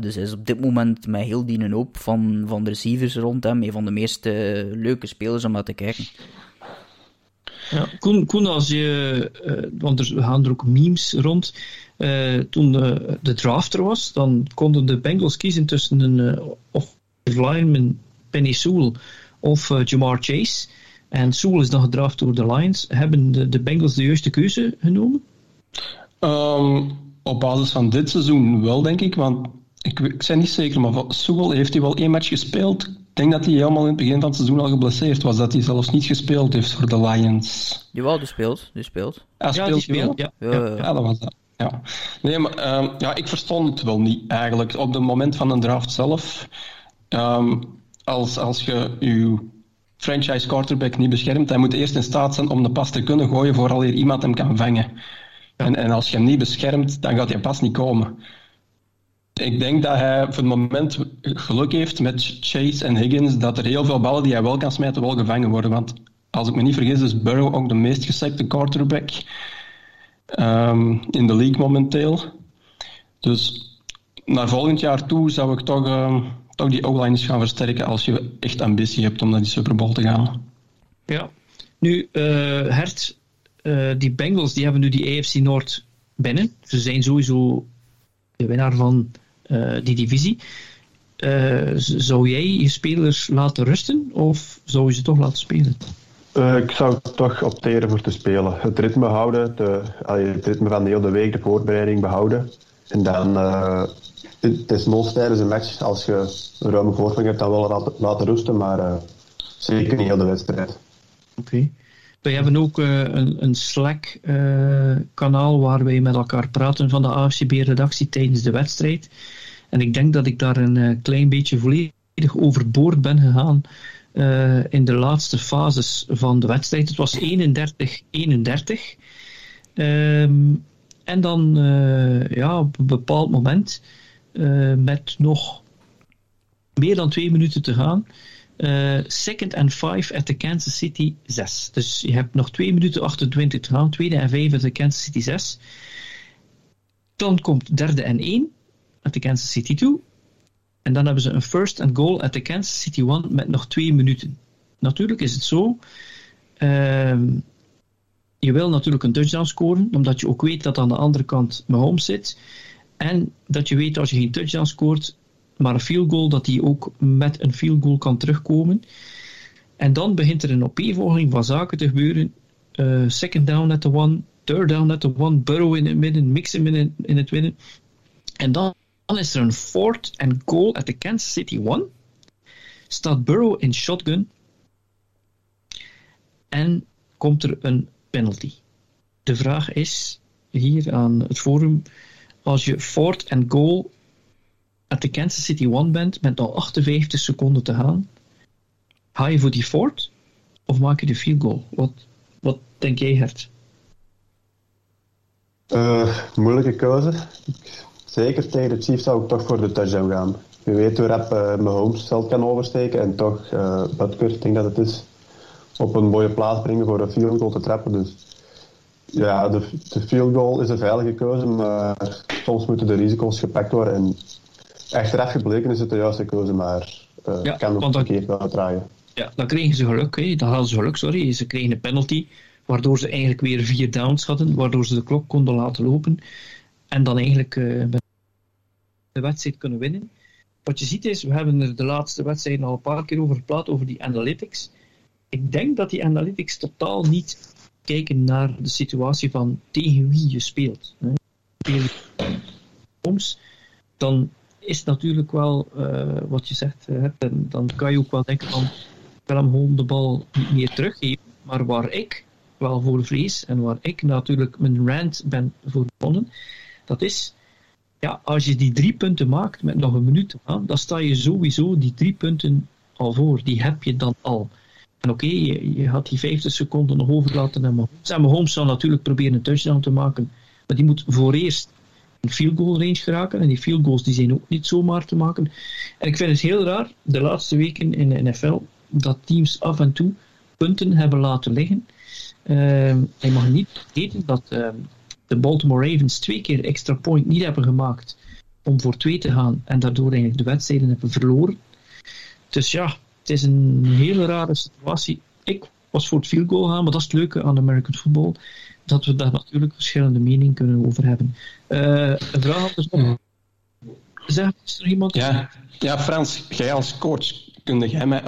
Dus hij is op dit moment met heel die hoop van, van de receivers rond hem een van de meest leuke spelers om naar te kijken. Ja, Koen, Koen als je, want er gaan er ook memes rond. Uh, toen de, de, draft er was, dan konden de Bengals kiezen tussen een uh, of lineman Penny Sewell of uh, Jamar Chase. En Sewell is dan gedraft door de Lions. Hebben de, de Bengals de juiste keuze genomen? Um, op basis van dit seizoen wel, denk ik. Want ik, ik ben niet zeker, maar Sewell heeft hij wel één match gespeeld. Ik denk dat hij helemaal in het begin van het seizoen al geblesseerd was. Dat hij zelfs niet gespeeld heeft voor de Lions. Jawel, die speelt. Die speelt. Ja, speelt, speelt ja. Ja, ja. ja, dat was dat. Ja, nee, maar um, ja, ik verstond het wel niet eigenlijk. Op het moment van een draft zelf, um, als, als je je franchise quarterback niet beschermt, hij moet eerst in staat zijn om de pas te kunnen gooien vooral hier iemand hem kan vangen. En, en als je hem niet beschermt, dan gaat hij pas niet komen. Ik denk dat hij voor het moment geluk heeft met Chase en Higgins, dat er heel veel ballen die hij wel kan smijten, wel gevangen worden. Want als ik me niet vergis, is Burrow ook de meest gesekte quarterback um, in de league momenteel. Dus naar volgend jaar toe zou ik toch, uh, toch die O-line gaan versterken als je echt ambitie hebt om naar die Super Bowl te gaan. Ja, nu, uh, Hert, uh, die Bengals die hebben nu die AFC Noord binnen. Ze zijn sowieso de winnaar van die divisie. zou jij je spelers laten rusten of zou je ze toch laten spelen? Uh, ik zou toch opteren voor te spelen. Het ritme houden, de, het ritme van de hele week, de voorbereiding behouden. En dan, uh, het is tijdens een match, als je een ruime voorsprong hebt, dan wel laten, laten rusten, maar uh, zeker niet heel de wedstrijd. Oké. Okay. Wij hebben ook een, een Slack-kanaal waar wij met elkaar praten van de AFCB-redactie tijdens de wedstrijd. En ik denk dat ik daar een klein beetje volledig overboord ben gegaan in de laatste fases van de wedstrijd. Het was 31-31. Um, en dan ja, op een bepaald moment, met nog meer dan twee minuten te gaan, second and five at the Kansas City 6. Dus je hebt nog 2 minuten 28 te gaan, tweede en vijf at de Kansas City 6. Dan komt derde en 1 at de Kansas City 2. En dan hebben ze een first and goal at the Kansas City One met nog twee minuten. Natuurlijk is het zo. Uh, je wil natuurlijk een touchdown scoren, omdat je ook weet dat aan de andere kant Mahomes zit. En dat je weet als je geen touchdown scoort, maar een field goal, dat die ook met een field goal kan terugkomen. En dan begint er een opeenvolging van zaken te gebeuren. Uh, second down at the one, third down at the one, Burrow in het midden, mix hem in, in het midden. En dan dan is er een fourth and goal at the Kansas City One. Staat Burrow in shotgun. En komt er een penalty. De vraag is hier aan het forum: als je fourth and goal at the Kansas City One bent met al 58 seconden te gaan, ga je voor die fourth of maak je de field goal? Wat, wat denk jij, Hert? Uh, moeilijke keuze. Zeker tegen de Chiefs zou ik toch voor de touchdown gaan. Je weet hoe rap uh, Mahomes veld kan oversteken en toch uh, Butker, ik denk dat het is, op een mooie plaats brengen voor een field goal te trappen. Dus ja, de, de field goal is een veilige keuze, maar soms moeten de risico's gepakt worden. En achteraf gebleken is het de juiste keuze, maar uh, ja, kan ook verkeerd wel draaien. Ja, dan kregen ze geluk. Hè. Dan hadden ze geluk, sorry. Ze kregen een penalty, waardoor ze eigenlijk weer vier downs hadden, waardoor ze de klok konden laten lopen. En dan eigenlijk uh, de wedstrijd kunnen winnen. Wat je ziet is, we hebben er de laatste wedstrijd al een paar keer over gepraat, over die analytics. Ik denk dat die analytics totaal niet kijken naar de situatie van tegen wie je speelt. Soms, dan is natuurlijk wel uh, wat je zegt, uh, dan, dan kan je ook wel denken van, ik wil hem gewoon de bal niet meer teruggeven. Maar waar ik wel voor vrees en waar ik natuurlijk mijn rant ben voor begonnen, dat is ja, als je die drie punten maakt met nog een minuut dan sta je sowieso die drie punten al voor. Die heb je dan al. En oké, je, had die 50 seconden nog overlaten aan Mahomes. En Mahomes zal natuurlijk proberen een touchdown te maken. Maar die moet voor eerst field goal range geraken. En die field goals die zijn ook niet zomaar te maken. En ik vind het heel raar, de laatste weken in de NFL, dat teams af en toe punten hebben laten liggen. Uh, je mag niet vergeten dat uh, de Baltimore Ravens twee keer extra point niet hebben gemaakt om voor twee te gaan en daardoor eigenlijk de wedstrijden hebben verloren. Dus ja, het is een hele rare situatie. Ik was voor het field goal gaan, maar dat is het leuke aan American football, dat we daar natuurlijk verschillende meningen kunnen over hebben. Uh, een vraag dus nog. Zeg, is er iemand? Ja, ja, Frans, jij als coach, kun jij mij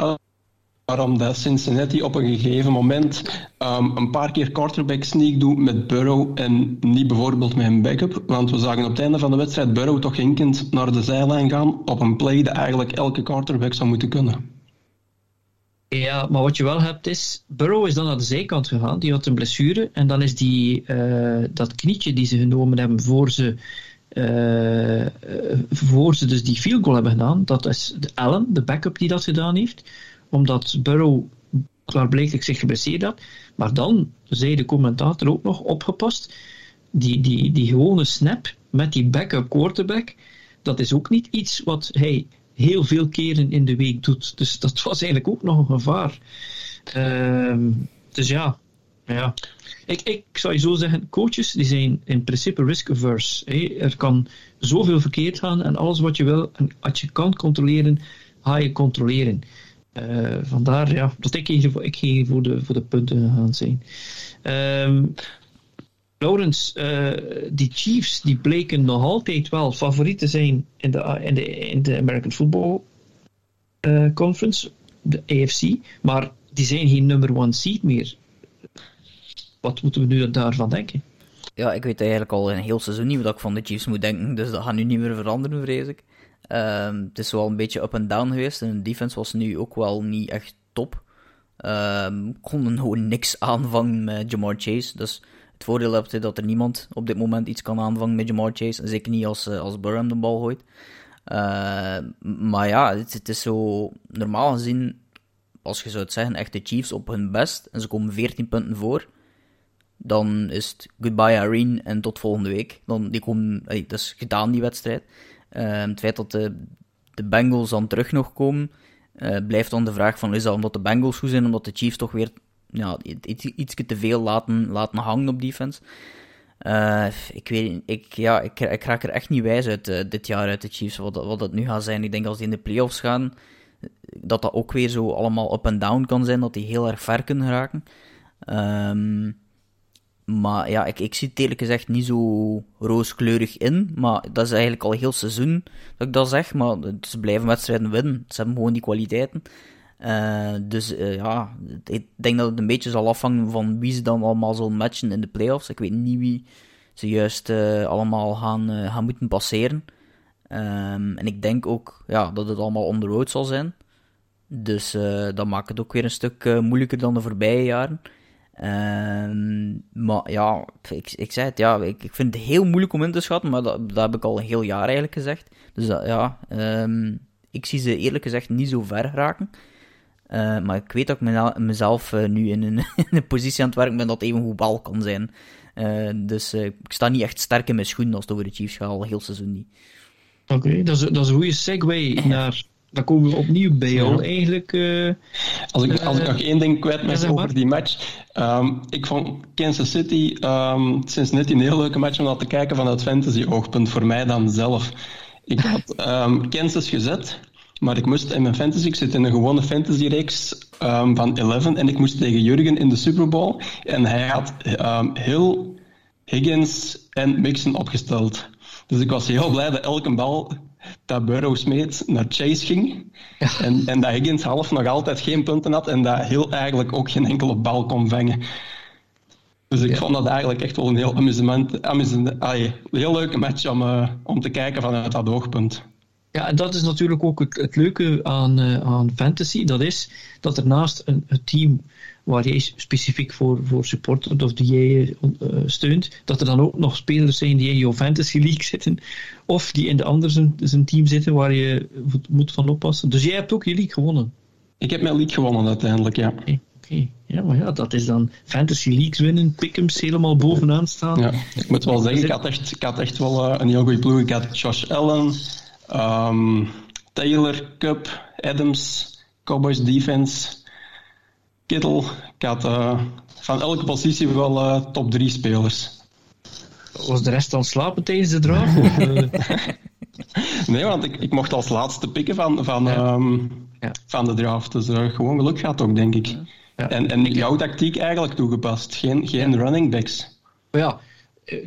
waarom dat Cincinnati op een gegeven moment um, een paar keer quarterback sneak doet met Burrow en niet bijvoorbeeld met een backup. Want we zagen op het einde van de wedstrijd Burrow toch hinkend naar de zijlijn gaan op een play dat eigenlijk elke quarterback zou moeten kunnen. Ja, maar wat je wel hebt is, Burrow is dan naar de zijkant gegaan, die had een blessure en dan is die, uh, dat knietje die ze genomen hebben voor ze uh, voor ze dus die field goal hebben gedaan, dat is de Allen, de backup die dat gedaan heeft, omdat Burrow klaarblijkelijk zich geblesseerd had. Maar dan zei de commentator ook nog opgepast, die, die, die gewone snap met die backup quarterback, dat is ook niet iets wat hij heel veel keren in de week doet. Dus dat was eigenlijk ook nog een gevaar. Uh, dus ja, ja. Ik, ik zou je zo zeggen, coaches die zijn in principe risk-averse. Er kan zoveel verkeerd gaan en alles wat je wil, en als je kan controleren, ga je controleren. Uh, vandaar ja, dat ik hier, ik hier voor, de, voor de punten gaan zijn. Um, Laurens, uh, die Chiefs die bleken nog altijd wel favoriet te zijn in de, in de, in de American Football uh, Conference, de AFC, maar die zijn geen number one seed meer. Wat moeten we nu daarvan denken? Ja, ik weet eigenlijk al een heel seizoen niet wat ik van de Chiefs moet denken, dus dat gaat nu niet meer veranderen, vrees ik. Um, het is wel een beetje up en down geweest en de defense was nu ook wel niet echt top. Um, konden gewoon niks aanvangen met Jamar Chase, dus het voordeel hebt dat er niemand op dit moment iets kan aanvangen met Jamar Chase. Zeker niet als, eh, als Burham de bal gooit. Uh, maar ja, het, is zo normaal gezien, als je zou het zeggen, echt de Chiefs op hun best en ze komen 14 punten voor. Dan is het goodbye Irene en tot volgende week. Dan, die komen, dat is gedaan die wedstrijd. Uh, het feit dat de, de Bengals dan terug nog komen, blijft dan de vraag van is dat omdat de Bengals goed zijn, omdat de Chiefs toch weer ja, iets, te veel laten, laten hangen op defense. Uh, ik weet ik, ja, ik, ik raak er echt niet wijs uit uh, dit jaar uit de Chiefs, wat, wat dat nu gaat zijn. Ik denk als die in de playoffs gaan, dat dat ook weer zo allemaal up en down kan zijn, dat die heel erg ver kunnen raken. Um, maar ja, ik, ik zie het eerlijk gezegd niet zo rooskleurig in. Maar dat is eigenlijk al heel seizoen dat ik dat zeg. Maar ze blijven wedstrijden winnen. Ze hebben gewoon die kwaliteiten. Uh, dus uh, ja, ik denk dat het een beetje zal afhangen van wie ze dan allemaal zullen matchen in de playoffs. Ik weet niet wie ze juist uh, allemaal gaan, gaan moeten passeren. Um, en ik denk ook ja, dat het allemaal on the road zal zijn. Dus dat maakt het ook weer een stuk moeilijker dan de voorbije jaren. Um, maar ja, ik, ik zei het, ja, ik, ik vind het heel moeilijk om in te schatten, maar dat, dat heb ik al een heel jaar eigenlijk gezegd. Dus ja, um, ik zie ze eerlijk gezegd niet zo ver raken. Uh, maar ik weet dat ik mezelf uh, nu in een, in een, positie aan het werken ben dat even goed bal kan zijn. Uh, dus ik sta niet echt sterk in mijn schoenen als het over de Chiefs gaat, al heel seizoen niet. Oké, okay, dat, is, dat is een goede segue naar... Dan komen we opnieuw bij jou ja. eigenlijk. als, ik, als ik nog één ding kwijt mag over die match. Um, ik vond Kansas City um, sinds net een heel leuke match om naar te kijken vanuit fantasy-oogpunt. Voor mij dan zelf. Ik had um, Kansas gezet. Maar ik moest in mijn fantasy, ik zit in een gewone fantasy-reeks um, van 11 en ik moest tegen Jurgen in de Super Bowl. En hij had um, Hill, Higgins en Mixon opgesteld. Dus ik was heel blij dat elke bal dat Burrow smeet naar Chase ging. Ja. En, en dat Higgins half nog altijd geen punten had en dat Hill eigenlijk ook geen enkele bal kon vangen. Dus ik ja. vond dat eigenlijk echt wel een heel amusement, amusement, heel leuke match om, uh, om te kijken vanuit dat oogpunt. Ja, en dat is natuurlijk ook het, het leuke aan, uh, aan fantasy. Dat is dat er naast een, een team waar jij specifiek voor, voor supportert of die jij uh, steunt, dat er dan ook nog spelers zijn die in jouw fantasy league zitten of die in de andere zijn, zijn team zitten waar je moet van oppassen. Dus jij hebt ook je league gewonnen. Ik heb mijn league gewonnen uiteindelijk, ja. Oké, okay. ja, maar ja, dat is dan fantasy leagues winnen, pick'ems helemaal bovenaan staan. Ja, ik moet wel zeggen, ik had echt, ik had echt wel uh, een heel goede ploeg. Ik had Josh Allen, Um, Taylor, Cup, Adams, Cowboys defense, Kittle. Ik had uh, van elke positie wel uh, top 3 spelers. Was de rest dan slapen tijdens de draft? nee, want ik, ik mocht als laatste pikken van, van, ja. Um, ja. van de draft. Dus gewoon geluk gaat ook, denk ik. Ja. En, en jouw tactiek eigenlijk toegepast. Geen, geen running backs. Ja,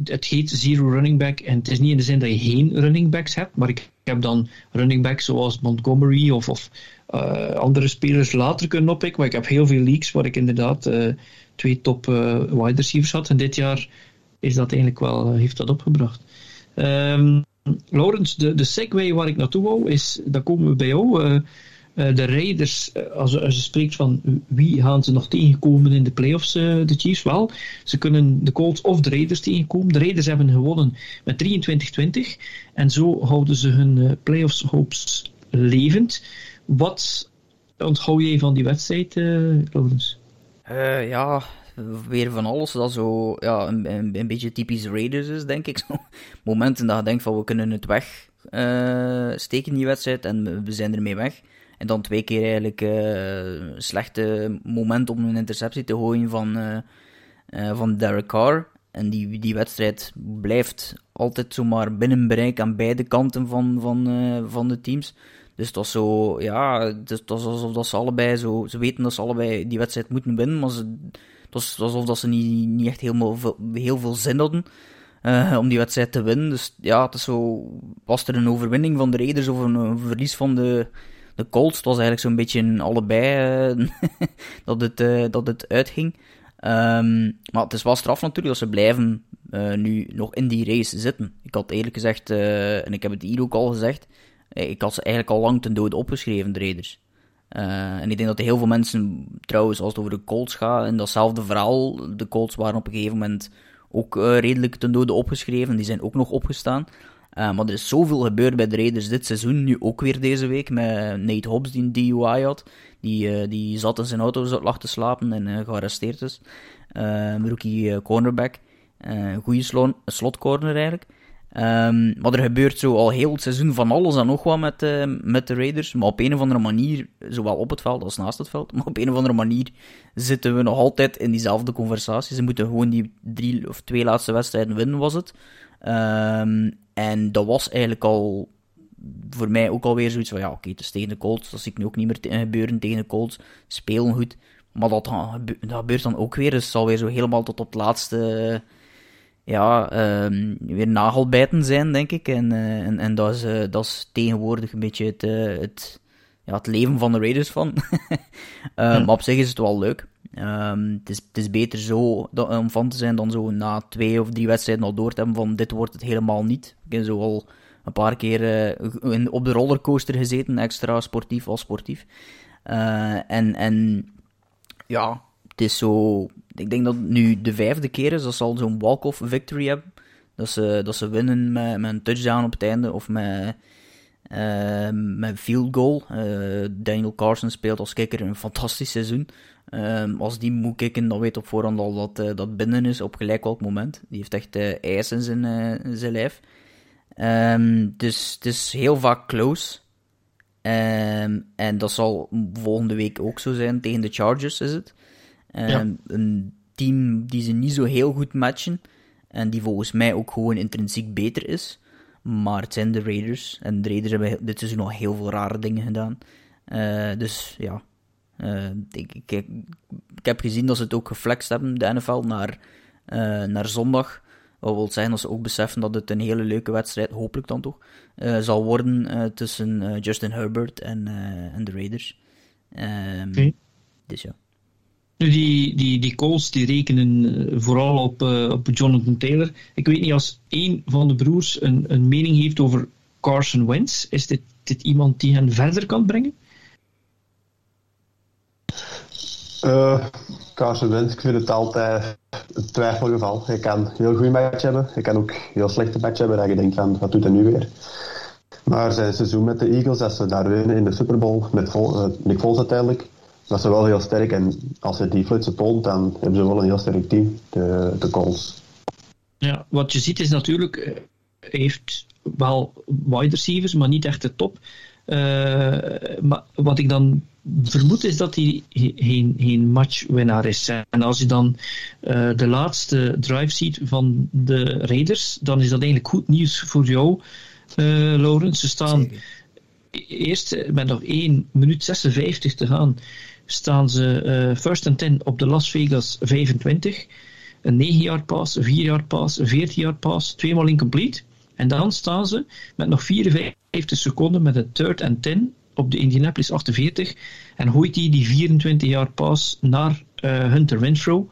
het heet zero running back en het is niet in de zin dat je geen running backs hebt, maar ik heb dan running backs zoals Montgomery of, of uh, andere spelers later kunnen oppikken, maar ik heb heel veel leagues waar ik inderdaad uh, twee top wide receivers had en dit jaar is dat eigenlijk wel, heeft dat opgebracht. Um, Laurens, de, de segue waar ik naartoe wou is, dan komen we bij jou. Uh, de Raiders, als, als je spreekt van wie gaan ze nog tegenkomen in de playoffs, uh, de Chiefs, wel, ze kunnen de Colts of de Raiders tegenkomen. De Raiders hebben gewonnen met 23-20 en zo houden ze hun uh, playoffs hopes levend. Wat onthoud jij van die wedstrijd, Laurens? ja, weer van alles dat zo ja, een, een, beetje typisch Raiders is, denk ik. Zo. Momenten dat je denkt van we kunnen het weg uh, steken die wedstrijd en we zijn ermee weg. En dan twee keer eigenlijk uh, slechte moment om een interceptie te gooien van, uh, van Derek Carr. En die, die wedstrijd blijft altijd zomaar binnen bereik aan beide kanten van, van, van de teams. Dus het was zo, ja, het was alsof dat ze allebei zo, ze weten dat ze allebei die wedstrijd moeten winnen, maar ze, het was alsof dat ze niet, niet echt helemaal veel, heel veel zin hadden om die wedstrijd te winnen. Dus ja, het is zo, was er een overwinning van de Raiders of een, verlies van de, de Colts? Het was eigenlijk zo'n beetje in allebei uh, dat, het, uh, dat het uitging. Um, maar het is wel straf natuurlijk dat ze blijven nu nog in die race zitten. Ik had eerlijk gezegd, en ik heb het hier ook al gezegd, ik had ze eigenlijk al lang ten dode opgeschreven, de Raiders. En ik denk dat heel veel mensen, trouwens, als het over de Colts gaat, in datzelfde verhaal, de Colts waren op een gegeven moment ook redelijk ten dode opgeschreven. Die zijn ook nog opgestaan. Uh, maar er is zoveel gebeurd bij de Raiders dit seizoen, nu ook weer deze week, met Nate Hobbs die een DUI had. Die, die zat in zijn auto, lag te slapen en gearresteerd is. rookie cornerback. goede slotcorner eigenlijk. Um, maar er gebeurt zo al heel het seizoen van alles en nog wat met, met de Raiders. Maar op een of andere manier, zowel op het veld als naast het veld, maar op een of andere manier zitten we nog altijd in diezelfde conversatie. Ze moeten gewoon die drie of twee laatste wedstrijden winnen, was het. Um, en dat was eigenlijk al voor mij ook alweer zoiets van, ja oké, okay, het is tegen de Colts, dat zie ik nu ook niet meer gebeuren tegen de Colts. Spelen goed, maar dat, dat gebeurt dan ook weer. Dus het zal weer zo helemaal tot op het laatste ja, um, weer nagelbijten zijn, denk ik. En, uh, en, en dat, is, uh, dat is tegenwoordig een beetje het, uh, het, ja, het leven van de Raiders van. Maar op zich is het wel leuk. Um, het, is, het is beter zo om van te zijn dan zo na twee of drie wedstrijden al door te hebben van dit wordt het helemaal niet. Ik heb zo al een paar keer in, op de rollercoaster gezeten, extra sportief als sportief. en, en ja, het is zo ik denk dat het nu de vijfde keer is dat ze al zo'n walk-off victory hebben. Dat ze, dat ze winnen met, met een touchdown op het einde of met, uh, met field goal. Daniel Carson speelt als kikker een fantastisch seizoen. Uh, als die moet kicken, dan weet op voorhand al dat uh, dat binnen is op gelijk welk moment. Die heeft echt ijs in zijn, in zijn lijf. Um, dus het is heel vaak close. Um, en dat zal volgende week ook zo zijn. Tegen de Chargers is het. Ehm, een team die ze niet zo heel goed matchen. En die volgens mij ook gewoon intrinsiek beter is. Maar het zijn de Raiders. En de Raiders hebben dit seizoen nog heel veel rare dingen gedaan. Uh, dus ja. Uh, ik, ik, ik, heb gezien dat ze het ook geflext hebben, de NFL, naar, uh, naar zondag. Wat wil zeggen dat ze ook beseffen dat het een hele leuke wedstrijd, hopelijk dan toch, zal worden tussen Justin Herbert en, en de Raiders. Um, okay. Dus ja. Nu, die, die, die calls die rekenen eh, vooral op, op Jonathan Taylor. Ik weet niet, als een van de broers een, een mening heeft over Carson Wentz, is dit, dit iemand die hen verder kan brengen? Uh, Carson Wentz, ik vind het altijd een twijfelgeval. Hij kan heel goede match hebben, hij kan ook heel slechte match hebben, dat je denkt van, wat doet hij nu weer? Maar zijn seizoen met de Eagles, als ze daar winnen in de Super Bowl, met Vol, uh, Nick Foles uiteindelijk, dat is wel heel sterk. En als ze die flitsen toont, dan hebben ze wel een heel sterk team, de, de Colts. Ja, wat je ziet is natuurlijk, eh, heeft wel wide receivers, maar niet echt de top. Uh, maar wat ik dan vermoed is dat hij geen, geen matchwinnaar is. En als je dan uh, de laatste drive ziet van de Raiders, dan is dat eigenlijk goed nieuws voor jou, uh, Laurens. Ze staan eerst met nog 1 minuut 56 te gaan staan ze uh, first and 10 op de Las Vegas 25. Een 9 yard pass, een 4 yard pass, een 14 yard pass, tweemaal incomplete. En dan staan ze met nog 54 seconden met een third and 10 op de Indianapolis 48 en gooit hij die 24 yard pass naar uh, Hunter Renfro.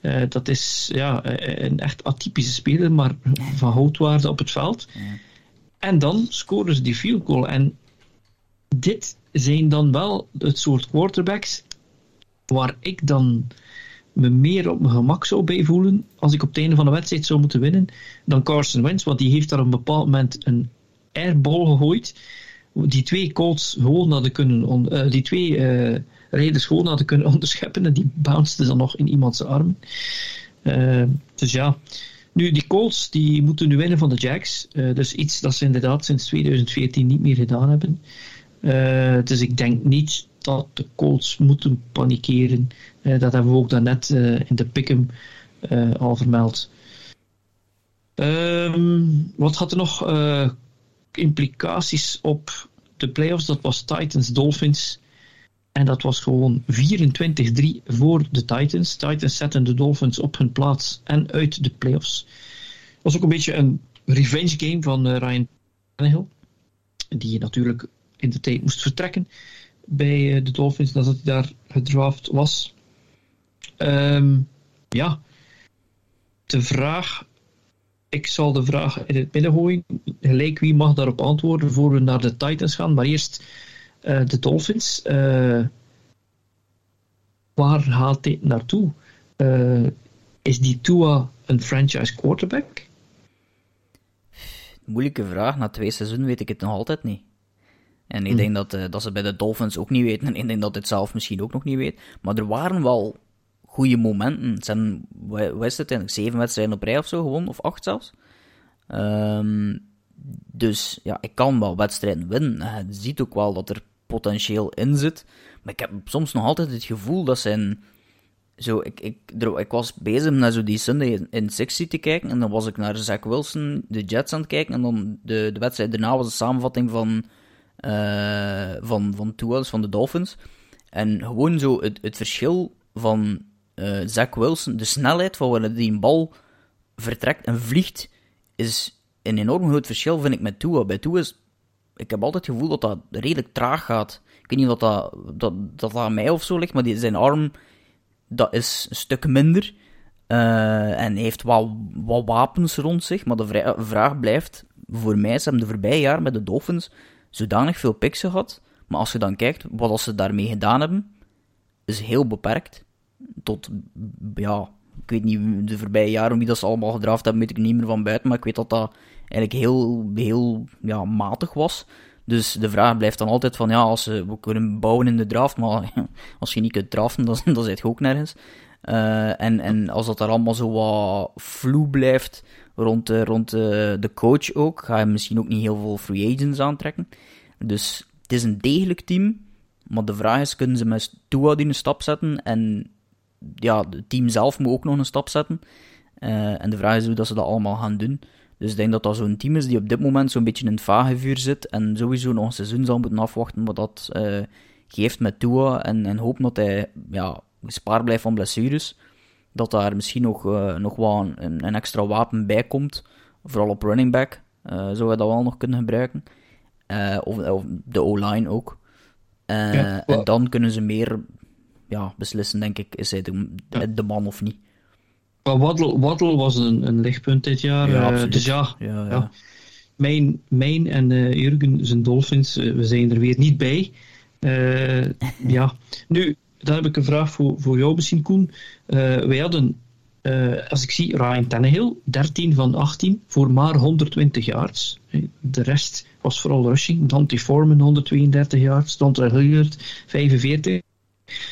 Uh, dat is ja, een echt atypische speler, maar van houtwaarde op het veld. Ja. En dan scoren ze die field goal. En dit zijn dan wel het soort quarterbacks waar ik dan me meer op mijn gemak zou bij voelen als ik op het einde van de wedstrijd zou moeten winnen dan Carson Wentz, want die heeft daar op een bepaald moment een airball gegooid die twee Colts gewoon hadden kunnen, uh, die twee uh, gewoon hadden kunnen onderscheppen en die bounced dan nog in iemands armen. Uh, dus ja, nu die Colts die moeten nu winnen van de Jacks, dus iets dat ze inderdaad sinds 2014 niet meer gedaan hebben. dus ik denk niet dat de Colts moeten panikeren. dat hebben we ook daarnet in de Pick'em al vermeld. Um, wat had er nog? Implicaties op de playoffs. Dat was Titans Dolphins. En dat was gewoon 24-3 voor de Titans. Titans zetten de Dolphins op hun plaats en uit de playoffs. Het was ook een beetje een revenge game van uh, Ryan Tannehill. Die natuurlijk in de tijd moest vertrekken bij uh, de Dolphins nadat hij daar gedraft was. Um, ja, de vraag ik zal de vraag in het midden gooien. Gelijk wie mag daarop antwoorden voor we naar de Titans gaan. Maar eerst uh, de Dolphins. Uh, waar haalt dit naartoe? Uh, is die Tua een franchise quarterback? Moeilijke vraag. Na twee seizoenen weet ik het nog altijd niet. En ik hm. denk dat, dat ze bij de Dolphins ook niet weten. En ik denk dat het zelf misschien ook nog niet weet. Maar er waren wel goede momenten. Het zijn, wat is het eigenlijk, zeven wedstrijden op rij of zo gewoon, of acht zelfs. Um, dus ja, ik kan wel wedstrijden winnen. Je ziet ook wel dat er potentieel in zit. Maar ik heb soms nog altijd het gevoel dat zijn. Zo, ik, ik, ik was bezig naar zo die Sunday in Sixty te kijken. En dan was ik naar Zach Wilson, de Jets aan het kijken. En dan de, de wedstrijd daarna was een samenvatting van. Uh, van, van dus van de Dolphins. En gewoon zo het, het verschil van uh, Wilson, de snelheid van die een bal vertrekt en vliegt, is een enorm groot verschil, vind ik, met Tua. Bij Tua is, ik heb altijd het gevoel dat dat redelijk traag gaat. Ik weet niet of dat, dat, dat, dat aan mij of zo ligt, maar die, zijn arm, dat is een stuk minder. Uh, en heeft wel wat wapens rond zich, maar de vraag blijft, voor mij, ze hebben de voorbije jaar met de Dolphins zodanig veel picks gehad, maar als je dan kijkt wat ze daarmee gedaan hebben, is heel beperkt tot, ja, ik weet niet de voorbije jaren wie dat ze allemaal gedraft hebben, weet ik niet meer van buiten, maar ik weet dat dat eigenlijk heel, heel ja, matig was. Dus de vraag blijft dan altijd van, ja, als ze, we kunnen bouwen in de draft, maar als je niet kunt draften, dan, dan zit je ook nergens. Uh, en, en als dat er allemaal zo wat vloe blijft rond, uh, rond uh, de coach ook, ga je misschien ook niet heel veel free agents aantrekken. Dus het is een degelijk team, maar de vraag is, kunnen ze met Tua die een stap zetten en ja, het team zelf moet ook nog een stap zetten. Uh, en de vraag is hoe dat ze dat allemaal gaan doen. Dus ik denk dat dat zo'n team is die op dit moment zo'n beetje in het vage vuur zit en sowieso nog een seizoen zal moeten afwachten wat dat uh, geeft met Tua en, en hopen dat hij ja, gespaard blijft van blessures. Dat daar misschien nog, uh, nog wel een, een, extra wapen bij komt, vooral op running back. zou hij dat wel nog kunnen gebruiken. of, of, de O-line ook. Ja, en dan kunnen ze meer ja, beslissen, denk ik, is hij de, de man of niet. Waddle, Waddle was een, een lichtpunt dit jaar. Ja, uh, dus ja, ja, ja. Mijn, mijn en uh, Jurgen zijn Dolphins, uh, we zijn er weer niet bij. ja, nu, dan heb ik een vraag voor, voor jou misschien, Koen. wij hadden, als ik zie, Ryan Tannehill, 13 van 18 voor maar 120 yards. De rest was vooral rushing. Dante Foreman 132 yards, Dante Hilliard 45.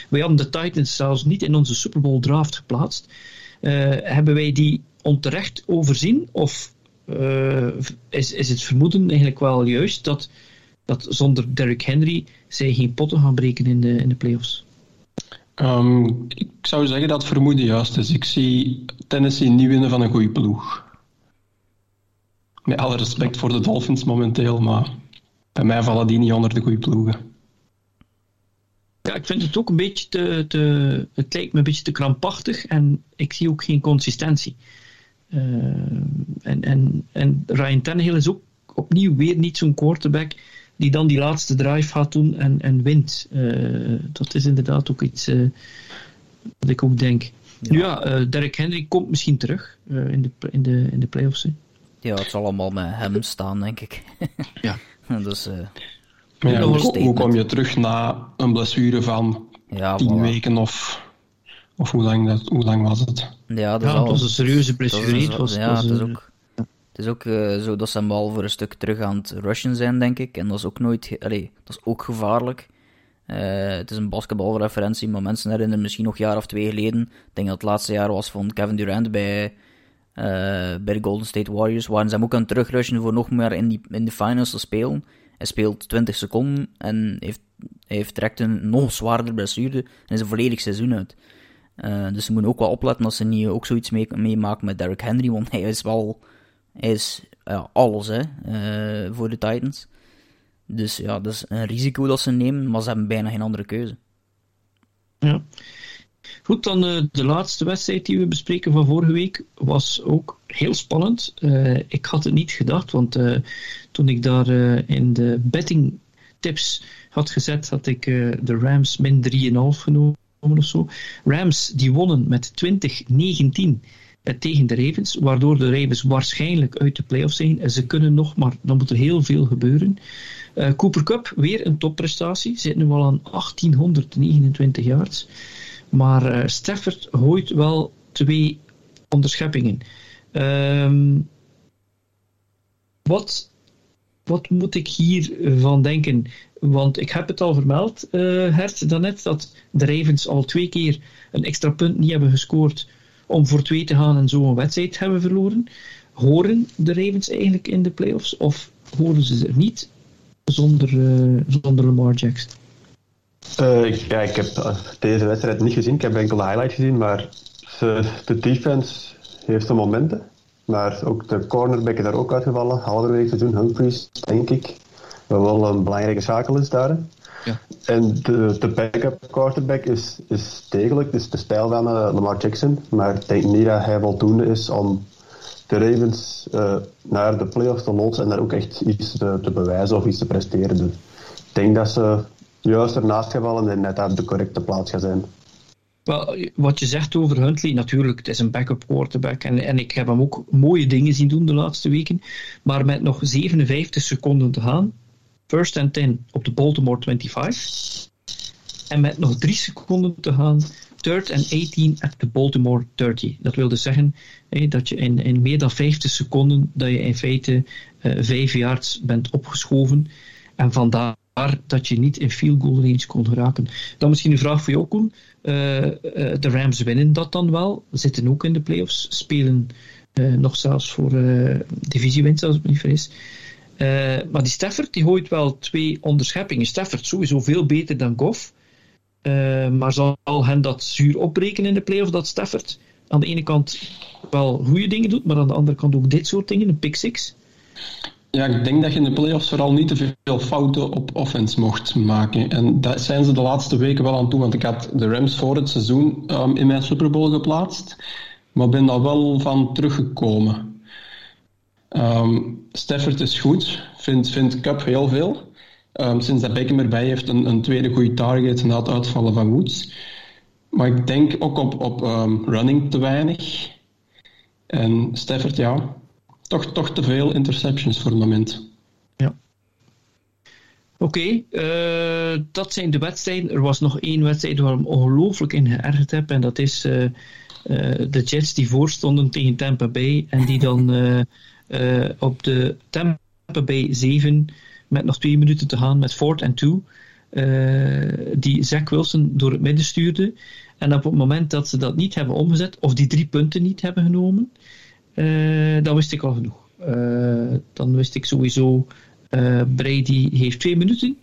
Wij hadden de Titans zelfs niet in onze Super Bowl draft geplaatst. Uh, hebben wij die onterecht overzien? Of uh, is, is het vermoeden eigenlijk wel juist dat, dat zonder Derrick Henry zij geen potten gaan breken in de, in de playoffs? Um, ik zou zeggen dat vermoeden juist is. Ik zie Tennessee niet winnen van een goede ploeg. Met alle respect voor de Dolphins momenteel, maar bij mij vallen die niet onder de goede ploegen. Ja, ik vind het ook een beetje te, te, Het lijkt me een beetje te krampachtig en ik zie ook geen consistentie. Uh, en, en, en Ryan Tannehill is ook opnieuw weer niet zo'n quarterback die dan die laatste drive gaat doen en, en wint. Uh, dat is inderdaad ook iets uh, wat ik ook denk. Ja. Nu ja, Derek Henry komt misschien terug in, de, in, de, in de playoffs. Hè. Ja, het zal allemaal met hem staan, denk ik. ja. dus, ja, hoe, kom je terug na een blessure van Ja, tien voilà. weken of, of hoe, lang dat, hoe lang was het? Ja, dat Ja, al- het was een serieuze blessure. Het was, ja, was, het is ook, het is ook eh, zo dat ze hem wel voor een stuk terug aan het rushen zijn, denk ik. En dat is ook nooit... Allee, dat is ook gevaarlijk. Eh, het is een basketbalreferentie, maar mensen herinneren misschien nog een jaar of twee geleden. Ik denk dat het laatste jaar was van Kevin Durant bij, eh, bij de Golden State Warriors. Waren ze hem ook aan het terugrushen voor nog meer in, die, in de finals te spelen. Hij speelt 20 seconden en heeft, heeft direct een nog zwaarder blessure en is een volledig seizoen uit. Eh, dus ze moeten ook wel opletten dat ze niet ook zoiets mee, meemaken met Derrick Henry, want hij is wel is, alles hè, eh, voor de Titans. Dus ja, dat is een risico dat ze nemen, maar ze hebben bijna geen andere keuze. Ja. Goed, dan eh, de laatste wedstrijd die we bespreken van vorige week was ook heel spannend. Ik had het niet gedacht, want toen ik daar eh, in de betting tips had gezet, had ik eh, de Rams min 3,5 genomen of zo. Rams die wonnen met 20-19 eh, tegen de Ravens, waardoor de Ravens waarschijnlijk uit de playoffs zijn. Ze kunnen nog, maar dan moet er heel veel gebeuren. Eh, Cooper Cup, weer een topprestatie. Zit nu al aan 1829 yards. Maar eh, Stafford gooit wel twee onderscheppingen. Ehm, wat, wat moet ik hiervan denken? Want ik heb het al vermeld, eh Hert, daarnet, dat de Ravens al twee keer een extra punt niet hebben gescoord om voor twee te gaan en zo een wedstrijd hebben verloren. Horen de Ravens eigenlijk in de playoffs of horen ze er niet zonder, eh, zonder Lamar Jackson? Ik- ja, ik heb deze wedstrijd niet gezien. Ik heb enkel de highlight gezien, maar de defense heeft zijn momenten. Maar ook de cornerback is daar ook uitgevallen. Halverwege seizoen, Humphries, denk ik. Wat wel een belangrijke schakel is daar. Ja. En de, de backup quarterback is, is degelijk, dus de stijl van eh, Lamar Jackson. Maar ik denk niet dat hij voldoende is om de Ravens eh, naar de playoffs te loodsen en daar ook echt iets te, te bewijzen of iets te presteren. Dus ik denk dat ze juist ernaast gaan vallen en net op de correcte plaats gaan zijn. Wel, wat je zegt over Huntley, natuurlijk, het is een backup quarterback. En, en ik heb hem ook mooie dingen zien doen de laatste weken. Maar met nog 57 seconden te gaan, first and 10 op de Baltimore 25. En met nog 3 seconden te gaan, third and 18 at de Baltimore 30. Dat wil dus zeggen dat je in, in meer dan 50 seconden, dat je in feite eh 5 yards bent opgeschoven. En vandaar dat je niet in field goal range kon geraken. Dan misschien een vraag voor jou, Koen. Eh, eh, de Rams winnen dat dan wel, zitten ook in de playoffs, spelen eh, nog zelfs voor divisiewinst, als ik me niet vergis. Maar die Stafford die gooit wel twee onderscheppingen. Stafford sowieso veel beter dan Goff. Maar zal hen dat zuur opbreken in de playoffs dat Stafford aan de ene kant wel goede dingen doet, maar aan de andere kant ook dit soort dingen, een pick six? Ja, ik denk dat je in de playoffs vooral niet te veel fouten op offense mocht maken. En dat zijn ze de laatste weken wel aan toe, want ik had de Rams voor het seizoen ehm, in mijn Super Bowl geplaatst, maar ben daar wel van teruggekomen. Ehm Stafford is goed, vindt vind Cup heel veel. Ehm, sinds dat Beckham erbij heeft, een, een tweede goede target na het uitvallen van Woods. Maar ik denk ook op, op running te weinig. En Stafford, ja, toch, toch te veel interceptions voor het moment. Ja. Oké, eh, dat zijn de wedstrijden. Er was nog één wedstrijd waar ik me ongelooflijk in geërgerd heb. En dat is eh, eh, de Jets die voorstonden tegen Tampa Bay. En die dan eh, eh, op de Tampa Bay 7 met nog twee minuten te gaan met fourth and two. eh, die Zach Wilson door het midden stuurde. En op het moment dat ze dat niet hebben omgezet, of die drie punten niet hebben genomen, dan wist ik al genoeg. Eh, dan wist ik sowieso, eh, Brady heeft twee minuten.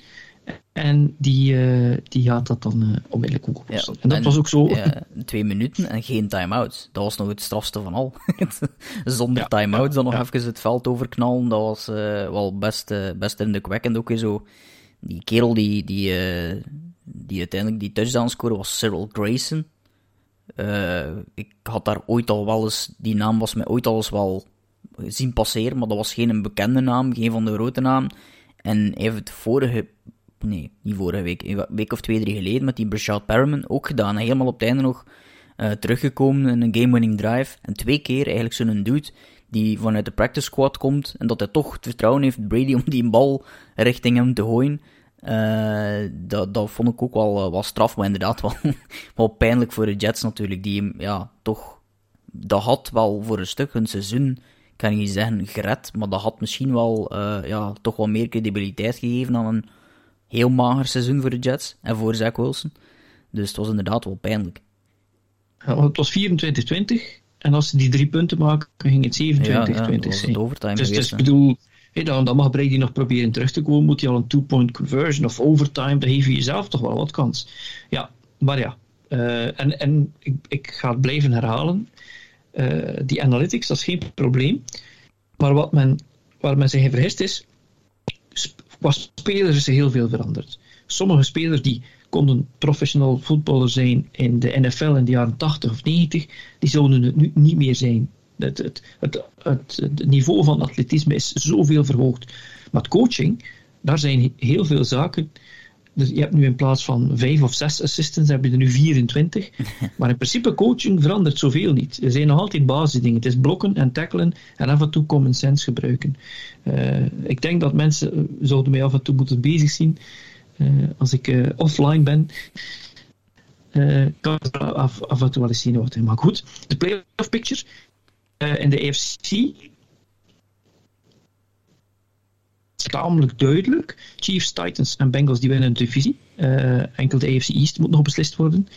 En die, eh, die gaat dat dan eh, onmiddellijk ook oplossen. en dat was ook zo. Ja, twee minuten en geen time-out. Dat was nog het strafste van al. Zonder time-out dan nog ja. even het veld overknallen. Dat was eh, wel best, eh, best indrukwekkend. Ook weer zo. Die kerel die, die, eh, die uiteindelijk die touchdown scoorde was Cyril Grayson. Eh, ik had daar ooit al wel eens, die naam was mij ooit al eens wel zien passeren, maar dat was geen een bekende naam, geen van de grote naam. En heeft het vorige, nee, niet vorige week, een week of twee, drie geleden met die Brashad Perriman ook gedaan. En helemaal op het einde nog eh, teruggekomen in een game-winning drive. En twee keer eigenlijk zo'n dude die vanuit de practice squad komt en dat hij toch het vertrouwen heeft, Brady, om die bal richting hem te gooien. Uh, dat, dat vond ik ook wel, wel straf, maar inderdaad wel, wel pijnlijk voor de Jets natuurlijk, die ja, toch, dat had wel voor een stuk hun seizoen, kan ik niet zeggen gered, maar dat had misschien wel, uh, ja, toch wel meer credibiliteit gegeven dan een heel mager seizoen voor de Jets en voor Zach Wilson. Dus het was inderdaad wel pijnlijk. Ja, het was 24-20 en als ze die drie punten maken, ging het 27-20 ja, ja, zijn. overtime dus, dus ik bedoel, dan, mag Brady nog proberen terug te komen. Moet hij al een two-point conversion of overtime, dan geef je jezelf toch wel wat kans. Ja, maar ja. Uh, en en ik, ik ga het blijven herhalen. Uh, die analytics, dat is geen probleem. Maar wat men, waar men zich in vergist is, qua spelers is heel veel veranderd. Sommige spelers die konden professional voetballer zijn in de NFL in de jaren 80 of 90, die zouden het nu niet meer zijn. Het, het, het, het, niveau van atletisme is zoveel verhoogd. Maar coaching, daar zijn heel veel zaken. Dus je hebt nu in plaats van vijf of zes assistants, heb je er nu 24. Maar in principe coaching verandert zoveel niet. Er zijn nog altijd basisdingen. Het is blokken en tackelen en af en toe common sense gebruiken. Uh, ik denk dat mensen zouden mij af en toe moeten bezig zien uh, als ik uh, offline ben. kan ik af, af en toe wel eens zien wat. Maar goed, de playoff picture in de AFC tamelijk duidelijk. Chiefs, Titans en Bengals die winnen de divisie. Uh, enkel de AFC East moet nog beslist worden.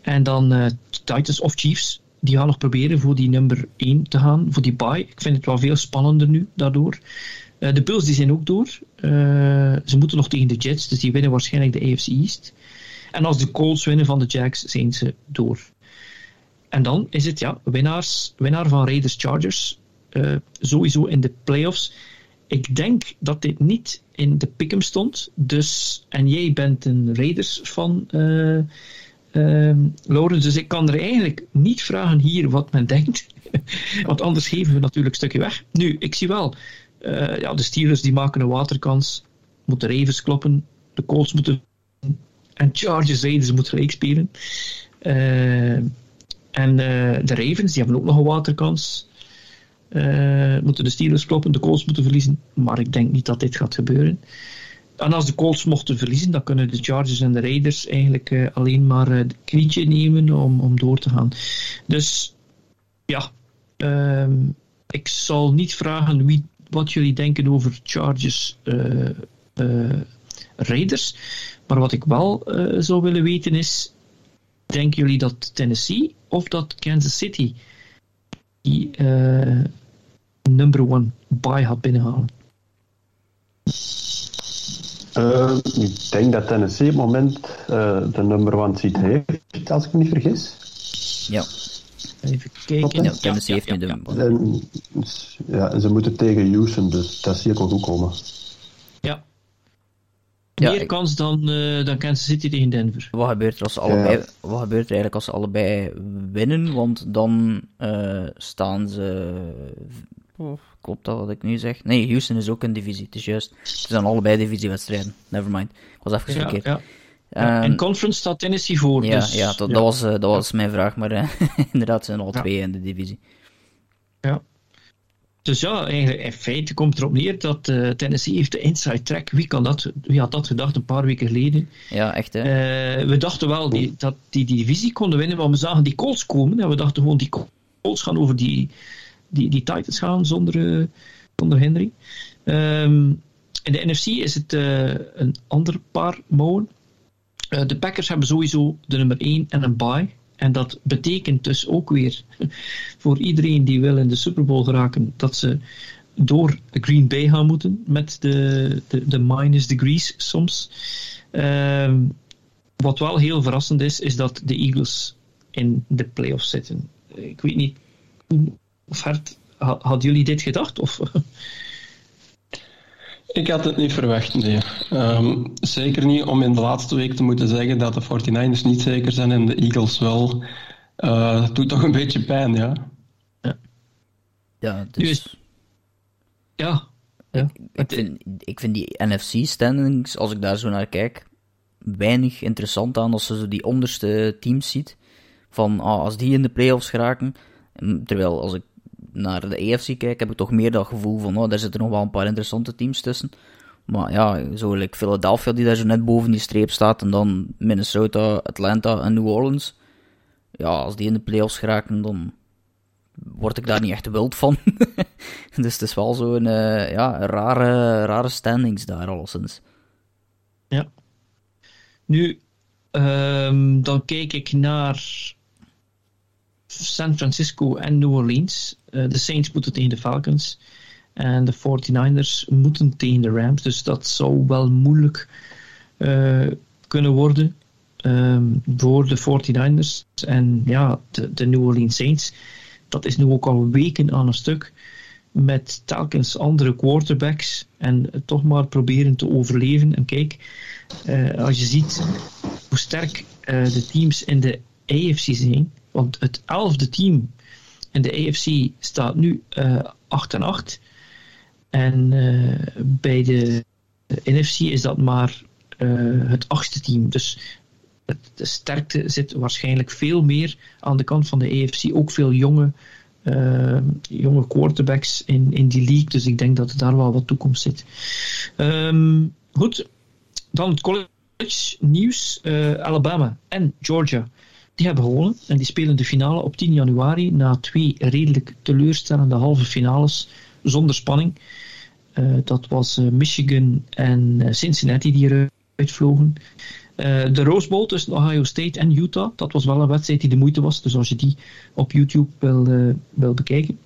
En dan uh, Titans of Chiefs, die gaan nog proberen voor die nummer 1 te gaan, voor die bye. Ik vind het wel veel spannender nu daardoor. De Bills die zijn ook door. ze moeten nog tegen de Jets, dus die winnen waarschijnlijk de AFC East. En als de Colts winnen van de Jacks, zijn ze door. En dan is het ja, winnaars, winnaar van Raiders Chargers. sowieso in de playoffs ik denk dat dit niet in de pick'em stond. Dus, en jij bent een Raiders van uh, uh, Laurens, dus ik kan er eigenlijk niet vragen hier wat men denkt. Want anders geven we natuurlijk een stukje weg. Nu, ik zie wel, uh, ja, de Steelers die maken een waterkans. Moeten Ravens kloppen. De Colts moeten. En Chargers Raiders moeten gelijk spelen. En de Ravens die hebben ook nog een waterkans. Uh, moeten de Steelers kloppen, de Colts moeten verliezen. Maar ik denk niet dat dit gaat gebeuren. En als de Colts mochten verliezen, dan kunnen de Chargers en de Raiders eigenlijk uh, alleen maar uh, het knietje nemen om, om door te gaan. Dus ja, uh, ik zal niet vragen wie, wat jullie denken over Chargers Raiders. Maar wat ik wel zou willen weten is: denken jullie dat Tennessee of dat Kansas City die number one buy had binnenhalen? Uh, ik denk dat Tennessee op het moment uh, de number one seat heeft, als ik me niet vergis. Ja. Even kijken. Ja, Tennessee heeft nu de en, ja, en ze moeten tegen Houston, dus dat zie ik wel goed komen. Ja. Meer kans dan, uh, dan Kansas City tegen Denver. Wat gebeurt er als ze allebei, ja. wat gebeurt er eigenlijk als ze allebei winnen? Want dan staan ze Oh, klopt dat wat ik nu zeg? Nee, Houston is ook een divisie, het is juist. Het zijn allebei divisiewedstrijden. Nevermind. Ik was even ja, verkeerd. Ja. Ja, in conference staat Tennessee voor. Ja, dus, ja, dat, dat was, uh, dat was mijn vraag, maar uh, inderdaad zijn er al twee in de divisie. Ja. Dus ja, eigenlijk in feite komt erop neer dat uh, Tennessee heeft de inside track. Wie, kan dat, wie had dat gedacht een paar weken geleden? Ja, echt hè? we dachten wel die, dat die, die divisie konden winnen, maar we zagen die Colts komen en we dachten gewoon die Colts gaan over die, die, die Titans gaan zonder, uh, zonder Henry. Um, in de NFC is het een ander paar mouwen. De Packers hebben sowieso de nummer 1 en een bye. En dat betekent dus ook weer voor iedereen die wil in de Super Bowl geraken dat ze door Green Bay gaan moeten met de, de, de minus degrees soms. Um, wat wel heel verrassend is, is dat de Eagles in de playoffs zitten. Ik weet niet of hard, hadden jullie dit gedacht? Of? Ik had het niet verwacht, nee. Um, zeker niet om in de laatste week te moeten zeggen dat de 49ers niet zeker zijn en de Eagles wel. Uh, doet toch een beetje pijn, ja. Ja, ja dus... Ja. ja. Ik, vind, ik vind die NFC-standings, als ik daar zo naar kijk, weinig interessant aan als je zo die onderste teams ziet. Van, ah, als die in de playoffs geraken, terwijl als ik naar de EFC kijk, heb ik toch meer dat gevoel van, oh, daar zitten nog wel een paar interessante teams tussen. Maar ja, zo like Philadelphia die daar zo net boven die streep staat. En dan Minnesota, Atlanta en New Orleans. Ja, als die in de playoffs geraken, dan word ik daar niet echt wild van. dus het is wel zo'n uh, ja, rare, rare standings daar alleszins. Ja. Nu, um, dan kijk ik naar San Francisco en New Orleans. Uh, de Saints moeten tegen de Falcons. En de 49ers moeten tegen de Rams. Dus dat zou wel moeilijk uh, kunnen worden um, voor de 49ers. En ja, de, de New Orleans Saints. Dat is nu ook al weken aan een stuk. Met telkens andere quarterbacks. En toch maar proberen te overleven. En kijk, uh, als je ziet hoe sterk de teams in de AFC zijn. Want het elfde team in de AFC staat nu uh, 8 en 8. En uh, bij de NFC is dat maar uh, het achtste team. Dus het, de sterkte zit waarschijnlijk veel meer aan de kant van de AFC. Ook veel jonge, jonge quarterbacks in, in die league. Dus ik denk dat er daar wel wat toekomst zit. Um, goed, dan het college nieuws. Alabama en Georgia die hebben gewonnen en die spelen de finale op 10 januari na twee redelijk teleurstellende halve finales zonder spanning. Uh, dat was uh, Michigan en uh, Cincinnati die eruit vlogen. de Rose Bowl tussen Ohio State en Utah, dat was wel een wedstrijd die de moeite was. Dus als je die op YouTube wil, wil bekijken.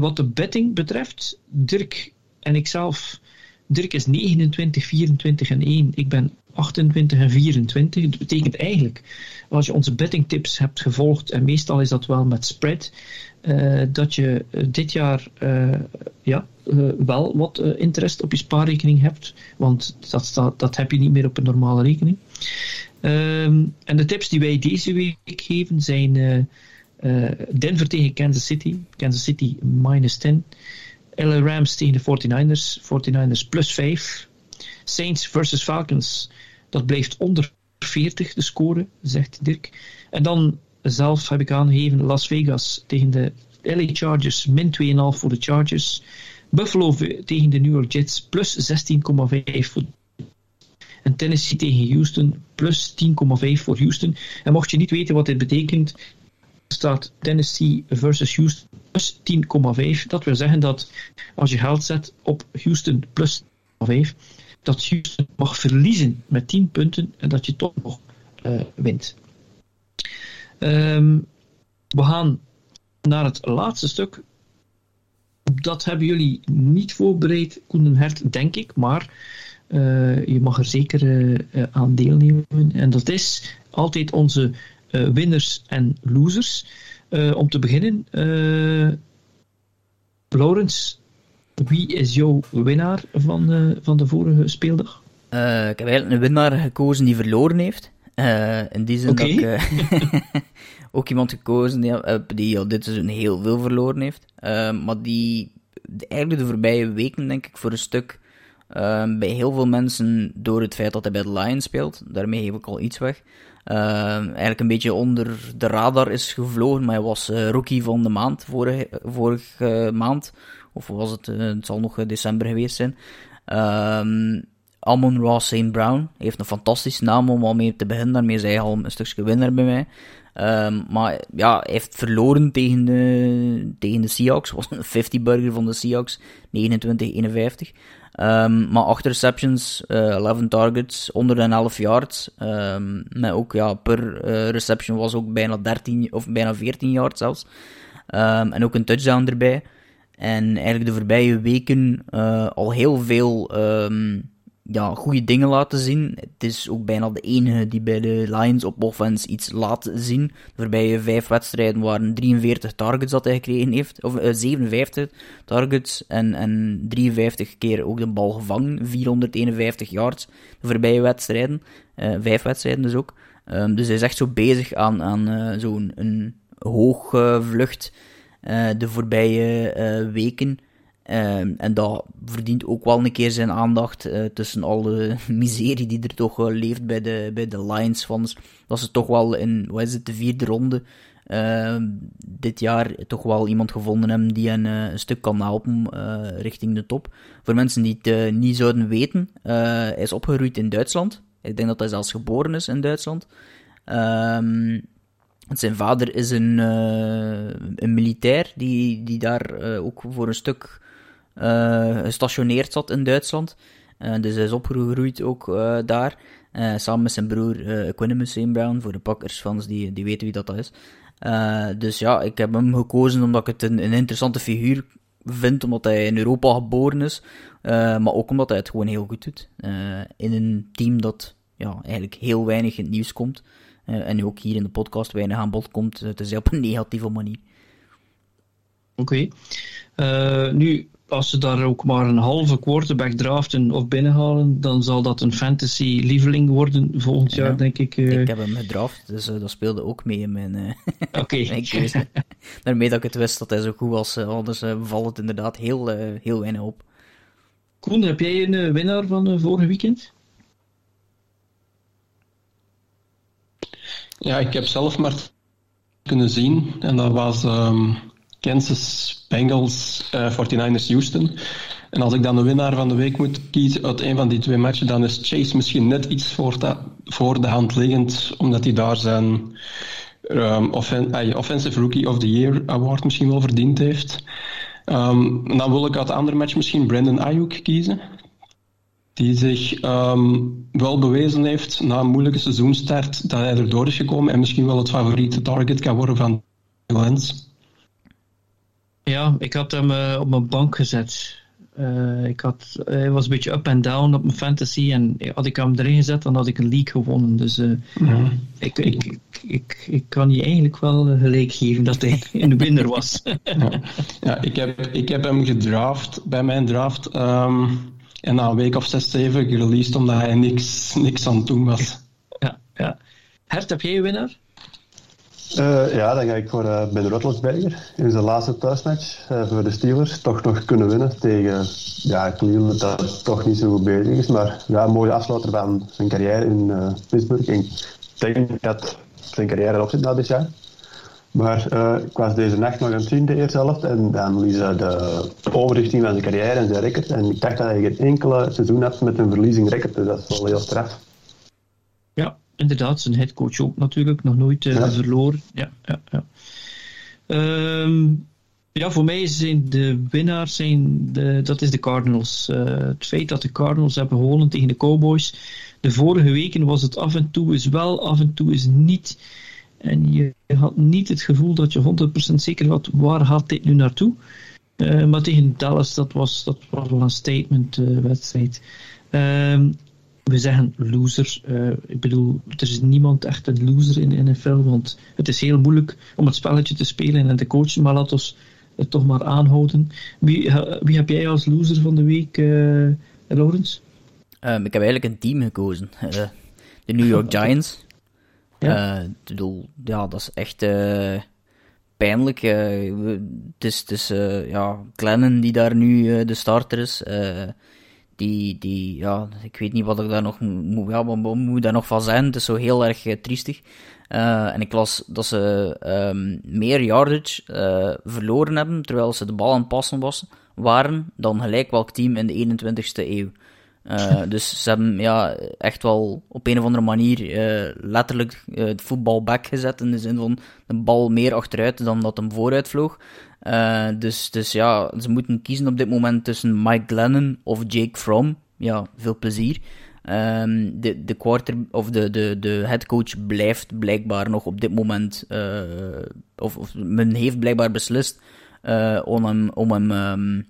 wat de betting betreft, Dirk en ikzelf. Dirk is 29, 24 en 1. Ik ben 28 en 24. Dat betekent eigenlijk, als je onze betting tips hebt gevolgd, en meestal is dat wel met spread, uh, dat je uh, dit jaar uh, ja, wel wat interest op je spaarrekening hebt. Want dat, dat heb je niet meer op een normale rekening. Um, en de tips die wij deze week geven zijn Denver tegen Kansas City. Kansas City minus 10. LA Rams tegen de 49ers. 49ers plus 5. Saints versus Falcons. Dat blijft onder 40 de score, zegt Dirk. En dan zelf heb ik aangegeven Las Vegas tegen de LA Chargers, min 2,5 voor de Chargers. Buffalo tegen de New York Jets, plus 16,5 En Tennessee tegen Houston, plus 10,5 voor Houston. En mocht je niet weten wat dit betekent, staat Tennessee versus Houston plus 10,5. Dat wil zeggen dat als je geld zet op Houston plus 10,5, dat Houston mag verliezen met 10 punten en dat je toch nog uh, wint. Um, we gaan naar het laatste stuk. Dat hebben jullie niet voorbereid, Koen Hert, denk ik, maar uh, je mag er zeker uh, aan deelnemen. En dat is altijd onze winners en losers. om te beginnen, Laurens, wie is jouw winnaar van, uh, van de vorige speeldag? Uh, ik heb eigenlijk een winnaar gekozen die verloren heeft. Uh, in die zin okay. dat ik ook iemand gekozen heb die al dit seizoen heel veel verloren heeft. maar die eigenlijk de voorbije weken, denk ik, voor een stuk bij heel veel mensen door het feit dat hij bij de Lions speelt. Daarmee geef ik al iets weg. eigenlijk een beetje onder de radar is gevlogen, maar hij was rookie van de maand vorige, vorige maand. Of was het? Uh, het zal nog december geweest zijn. Um, Amon Ross St. Brown heeft een fantastische naam om al mee te beginnen. Daarmee is hij al een stukje winnaar bij mij. Um, maar ja, hij heeft verloren tegen de, tegen de Seahawks. was een 50-burger van de Seahawks. 29-51. Um, maar 8 receptions, uh, 11 targets, 111 yards. Um, met ook, ja, per reception was ook bijna 13 of bijna 14 yards zelfs. en ook een touchdown erbij. En eigenlijk de voorbije weken uh, al heel veel um, ja, goede dingen laten zien. Het is ook bijna de enige die bij de Lions op offense iets laat zien. De voorbije vijf wedstrijden waren 43 targets dat hij gekregen heeft. Of uh, 57 targets en, en 53 keer ook de bal gevangen. 451 yards de voorbije wedstrijden. Uh, vijf wedstrijden dus ook. Um, dus hij is echt zo bezig aan, aan zo'n hoog vlucht uh, de voorbije uh, weken. Uh, en dat verdient ook wel een keer zijn aandacht tussen al de miserie die er toch leeft bij de, bij de Lions fans. Dat ze toch wel in, wat is het, de vierde ronde ehm, dit jaar toch wel iemand gevonden hebben die hen een stuk kan helpen richting de top. Voor mensen die het niet zouden weten, hij is opgegroeid in Duitsland. Ik denk dat hij zelfs geboren is in Duitsland. Um, zijn vader is een, een militair die, die daar ook voor een stuk gestationeerd zat in Duitsland. dus hij is opgegroeid ook daar. Samen met zijn broer uh, Equanimus. Brown, voor de Packers-fans die, die weten wie dat, is. Dus ja, ik heb hem gekozen omdat ik het een, een interessante figuur vind, omdat hij in Europa geboren is, maar ook omdat hij het gewoon heel goed doet. in een team dat ja, eigenlijk heel weinig in het nieuws komt, en ook hier in de podcast weinig aan bod komt, het is op een negatieve manier. Oké. nu, als ze daar ook maar een halve quarterback draften of binnenhalen, dan zal dat een fantasy lieveling worden volgend jaar, denk ik. Uh... Ik heb hem gedraft, dus uh, dat speelde ook mee in mijn, uh, okay. keuze. Daarmee dat ik het wist dat hij zo goed was, anders valt het inderdaad heel, heel weinig op. Koen, heb jij een winnaar van vorige weekend? Ja, ik heb zelf maar kunnen zien en dat was um, Kansas Bengals, uh, 49ers Houston. En als ik dan de winnaar van de week moet kiezen uit een van die twee matchen, dan is Chase misschien net iets voor de, voor de hand liggend, omdat hij daar zijn um, offen, Offensive Rookie of the Year award misschien wel verdiend heeft. Um, dan wil ik uit de andere match misschien Brandon Ayuk kiezen. Die zich um, wel bewezen heeft na een moeilijke seizoenstart dat hij erdoor is gekomen en misschien wel het favoriete target kan worden van Lens. Ja, ik had hem uh, op mijn bank gezet. Uh, ik had, hij was een beetje up en down op mijn fantasy. En had ik hem erin gezet, dan had ik een league gewonnen. Dus uh, ja. ik, ik, ik, ik, kan je eigenlijk wel gelijk geven dat hij een winner was. ja, ja ik, heb, ik heb hem gedraft bij mijn draft. Um, en na een week of zes, zeven gereleased omdat hij niks, niks aan het doen was. Ja, ja. Hert, heb jij een winnaar? Uh, ja, dan ga ik voor uh, Ben Roethlisberger in zijn laatste thuismatch uh, voor de Steelers toch nog kunnen winnen tegen ja, Cleveland dat toch niet zo goed bezig is, maar ja, een mooie afsluiter van zijn carrière in Pittsburgh. En ik denk dat zijn carrière erop zit na dit jaar. Maar ik was deze nacht nog aan het zien, de eerste helft, en dan liet hij de overrichting van zijn carrière en zijn record. En ik dacht dat hij geen enkele seizoen had met een verliezing record, dus dat is wel heel straf. Ja, inderdaad, zijn headcoach ook natuurlijk, nog nooit uh, verloren. Ja, ja, ja. Um, ja, voor mij zijn de winnaars zijn de, dat is de Cardinals. Uh, het feit dat de Cardinals hebben gewonnen tegen de Cowboys. De vorige weken was het af en toe is wel, af en toe is niet. En je had niet het gevoel dat je 100% zeker had waar gaat dit nu naartoe. Uh, maar tegen Dallas, dat was, dat was wel een statement wedstrijd. Um, we zeggen loser. Uh, ik bedoel, er is niemand echt een loser in de NFL, want het is heel moeilijk om het spelletje te spelen en te coachen, maar laten we het toch maar aanhouden. Wie, wie heb jij als loser van de week, Lawrence? Um, ik heb eigenlijk een team gekozen. De New York Giants. Ja. ik bedoel, ja, dat is echt pijnlijk. het is, het ja, Glennon die daar nu de starter is die, die, ja, ik weet niet wat ik daar nog moet, ja, wat moet daar nog van zijn. Het is zo heel erg triestig. En ik las dat ze um, meer yardage verloren hebben, terwijl ze de bal aan het passen was, waren, dan gelijk welk team in de 21ste eeuw. Dus ze hebben ja, echt wel op een of andere manier letterlijk het voetbal back gezet, in de zin van de bal meer achteruit dan dat hem vooruit vloog. Dus, dus ja, ze moeten kiezen op dit moment tussen Mike Glennon of Jake Fromm. Ja, veel plezier. Um, de, de quarter, of de, de, de headcoach blijft blijkbaar nog op dit moment, of, of, men heeft blijkbaar beslist om hem, om hem um,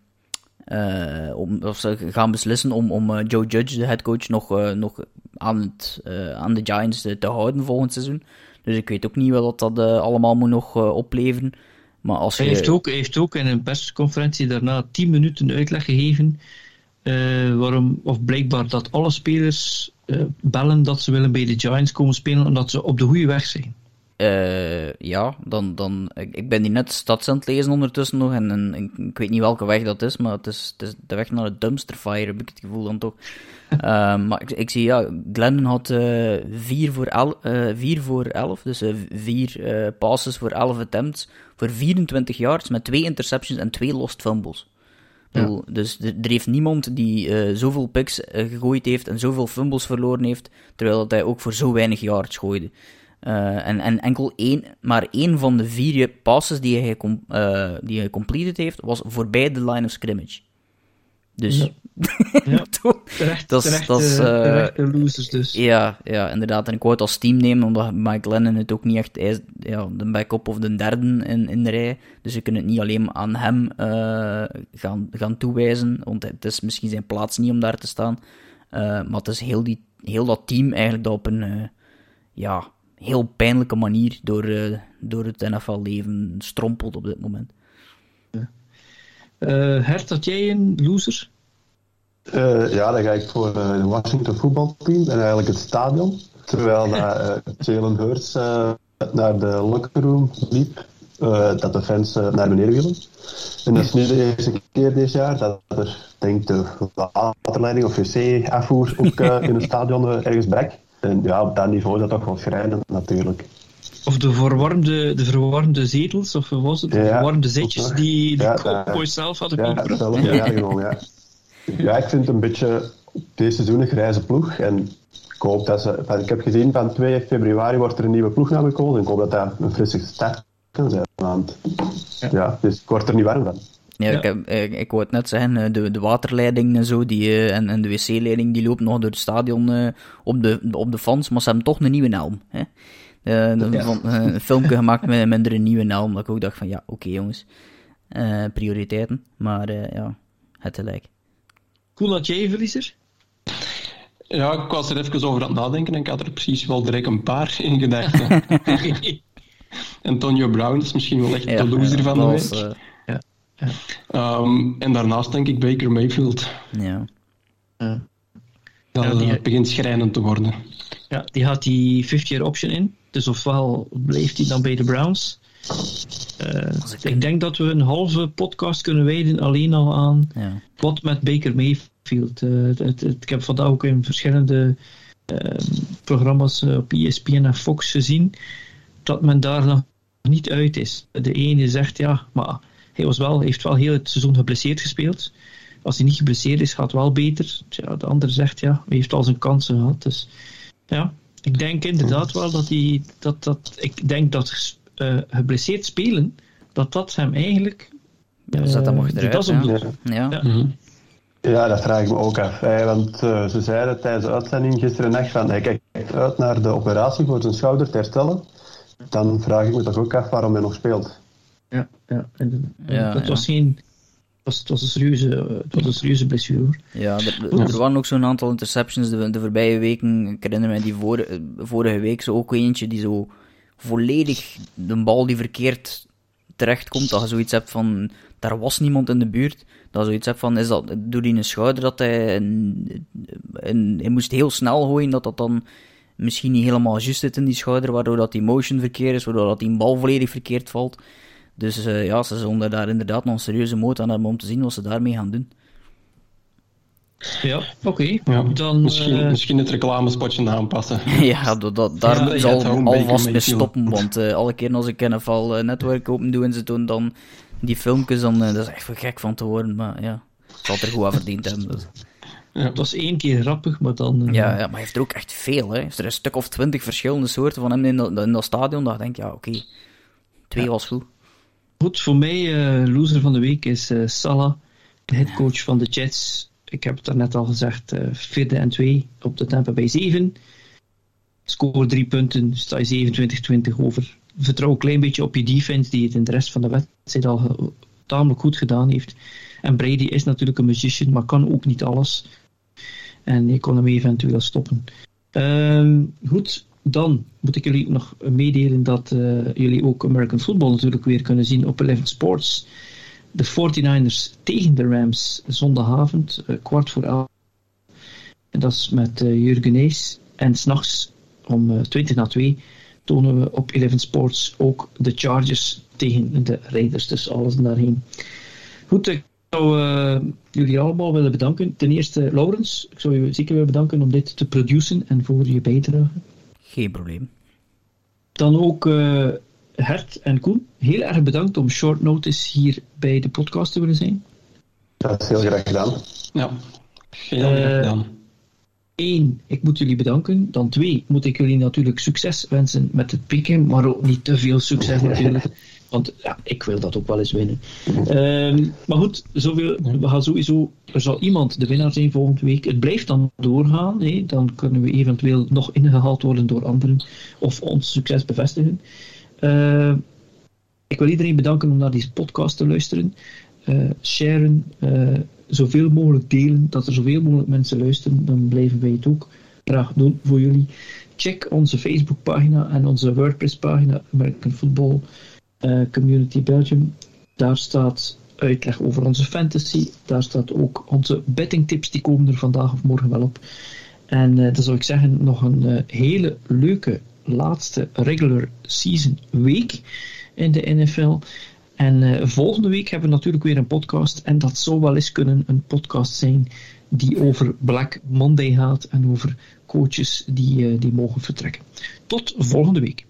om, of ze gaan beslissen om, om Joe Judge, de headcoach, nog, nog aan, het, aan de Giants te houden volgend seizoen. Dus ik weet ook niet wat dat allemaal moet nog opleveren. Maar als hij, heeft ook, heeft ook in een persconferentie daarna 10 minuten uitleg gegeven waarom, of blijkbaar dat alle spelers bellen dat ze willen bij de Giants komen spelen omdat ze op de goede weg zijn. Uh, ja, dan, dan, ik ben die net stads aan het lezen ondertussen nog en, en, ik weet niet welke weg dat is, maar het is, het is de weg naar de dumpster fire, heb ik het gevoel dan toch. Ehm, maar ik, ik, zie, ja, Glennon had uh, 4 voor 11, uh, 4 voor 11 dus 4 uh, passes voor 11 attempts, voor 24 yards, met 2 interceptions en 2 lost fumbles. Ja. Dus er, er, heeft niemand die uh, zoveel picks uh, gegooid heeft en zoveel fumbles verloren heeft, terwijl dat hij ook voor zo weinig yards gooide. Uh, en, en enkel één, maar één van de vier passes die hij, com, die hij completed heeft, was voorbij de line of scrimmage. Dus ja. ja. terecht, dat is, dat is, uh, losers dus. Ja, ja, inderdaad. En ik wou het als team nemen, omdat Mike Lennon het ook niet echt is, ja, de backup of de derde in, in de rij. Dus we kunnen het niet alleen aan hem gaan, gaan toewijzen, want het is misschien zijn plaats niet om daar te staan. Maar het is heel, die, heel dat team eigenlijk dat op een ja, heel pijnlijke manier door, door het NFL-leven strompelt op dit moment. Hert, had jij een loser? Uh, ja, dan ga ik voor uh, het Washington voetbalteam en eigenlijk het stadion. Terwijl uh, Jalen Hurts naar de locker room liep, dat de fans naar beneden willen. En dat is nu de eerste keer dit jaar dat er, denk de waterleiding of wc-afvoer ook in het stadion ergens brek. En ja, op dat niveau is dat toch wel schrijnend natuurlijk. Of de verwarmde, de verwarmde zetels, of was het? De ja, verwarmde zetjes die de ja, Cowboys zelf hadden ja, zelf, ja, gewoon, ja. Ja, ik vind het een beetje deze seizoen een grijze ploeg. En ik hoop dat ze... Ik heb gezien van 2 februari wordt er een nieuwe ploegnaam gekozen. En ik hoop dat dat een frisse start kan zijn. Want ja, dus ik word er niet warm van. Ja, Ik, heb, ik, ik wou het net zeggen, eh, de, de waterleiding en zo, die, uh, en, en de wc-leiding, die loopt nog door het stadion uh, op, de, op de fans, maar ze hebben toch een nieuwe naam. Hè? Uh, ja. van, een filmpje gemaakt met, met een nieuwe naam, dat ik ook dacht van, ja, oké okay, jongens, prioriteiten, maar ja, het gelijk. Cool dat jij verliezer? Ja, ik was er even over aan het nadenken en ik had er precies wel direct een paar in gedachten. Antonio Brown is misschien wel echt ja, de loser ja, van de week. Ja, ja. Um, en daarnaast denk ik Baker Mayfield. Ja. ja. Dat die, begint schrijnend te worden. Ja, die had die 50-year option in. Dus ofwel bleef hij dan bij de Browns. Uh, ik denk dat we een halve podcast kunnen wijden alleen al aan ja. wat met Baker Mayfield. Uh, het, het, ik heb vandaag ook in verschillende uh, programma's op ESPN en Fox gezien dat men daar nog niet uit is. De ene zegt ja, maar hij was wel, heeft wel heel het seizoen geblesseerd gespeeld. Als hij niet geblesseerd is, gaat het wel beter. Ja, de andere zegt ja, hij heeft al zijn kansen gehad. Dus ja, ik denk inderdaad wel dat hij. Dat, dat, ik denk dat uh, geblesseerd spelen, dat dat hem eigenlijk. Uh, dat dat mag eruit, dat ja. Ja. Ja. Mm -hmm. ja. dat vraag ik me ook af. Hè, want uh, ze zeiden tijdens de uitzending gisteren nacht van hij kijkt uit naar de operatie voor zijn schouder te herstellen. Dan vraag ik me toch ook af waarom hij nog speelt. Ja, ja. En, ja dat was geen het was een serieuze, het was een serieuze blessure. Ja, er, er waren ook zo'n aantal interceptions de, de voorbije weken. Ik herinner me die vorige, vorige week zo ook eentje die zo volledig de bal die verkeerd terechtkomt, dat je zoiets hebt van, daar was niemand in de buurt, dat je zoiets hebt van, is dat door die een schouder dat hij, een, een, hij moest heel snel gooien, dat dat dan misschien niet helemaal juist zit in die schouder, waardoor dat die motion verkeerd is, waardoor dat die bal volledig verkeerd valt. Dus uh, ja, ze zullen daar inderdaad nog een serieuze moot aan hebben om te zien wat ze daarmee gaan doen. Ja, oké. Okay. Ja, dan, misschien, uh... misschien het reclamespotje aanpassen. ja, dat, dat, daar ja, zal alvast mee stoppen, want uh, alle keer als ik NFL uh, Network open doe en ze doen dan die filmpjes, dan dat is echt voor gek van te worden, maar ja, het zal er goed aan verdiend hebben. Dus. Ja, het was één keer grappig, maar dan... Ja, ja, maar hij heeft er ook echt veel, hè. Is er een stuk of twintig verschillende soorten van hem in dat, in dat stadion, dan denk ik, ja, oké, okay. twee was goed. Goed, voor mij, loser van de week is Salah, de headcoach van de Jets ik heb het daarnet al gezegd, uh, vierde en twee op de Tampa bij 7. Score drie punten, sta je 27-20 over. Vertrouw een klein beetje op je defense, die het in de rest van de wedstrijd al tamelijk goed gedaan heeft. En Brady is natuurlijk een musician, maar kan ook niet alles. En je kon hem eventueel stoppen. Uh, goed, dan moet ik jullie nog meedelen dat uh, jullie ook American Football natuurlijk weer kunnen zien op Eleven Sports de 49ers tegen de Rams zondagavond, uh, kwart voor elf. En dat is met uh, Jurgen Nees. En s'nachts om uh, eh, 20 na 2 tonen we op Eleven Sports ook de Chargers tegen de Raiders. Dus alles daarheen. Goed, ik zou jullie allemaal willen bedanken. Ten eerste, Laurens, ik zou je zeker willen bedanken om dit te produceren en voor je bijdrage. Geen probleem. Dan ook uh, Hert en Koen, heel erg bedankt om short notice hier bij de podcast te willen zijn. Dat is heel graag gedaan. Ja, heel graag gedaan. Eén, ik moet jullie bedanken. Dan twee, moet ik jullie natuurlijk succes wensen met het pikken, maar ook niet te veel succes natuurlijk. Want ja, ik wil dat ook wel eens winnen. Um, maar goed, zoveel, we gaan sowieso, er zal iemand de winnaar zijn volgende week. Het blijft dan doorgaan. Hè? Dan kunnen we eventueel nog ingehaald worden door anderen. Of ons succes bevestigen. Uh, ik wil iedereen bedanken om naar deze podcast te luisteren. Uh, sharen, uh, zoveel mogelijk delen, dat er zoveel mogelijk mensen luisteren. Dan blijven wij het ook graag doen voor jullie. Check onze Facebookpagina en onze WordPress-pagina American Football uh, Community Belgium. Daar staat uitleg over onze fantasy. Daar staat ook onze bettingtips, die komen er vandaag of morgen wel op. En uh, dan zou ik zeggen, nog een uh, hele leuke laatste regular season week in de NFL. En volgende week hebben we natuurlijk weer een podcast. En dat zou wel eens kunnen een podcast zijn die over Black Monday gaat en over coaches die, die mogen vertrekken. Tot volgende week.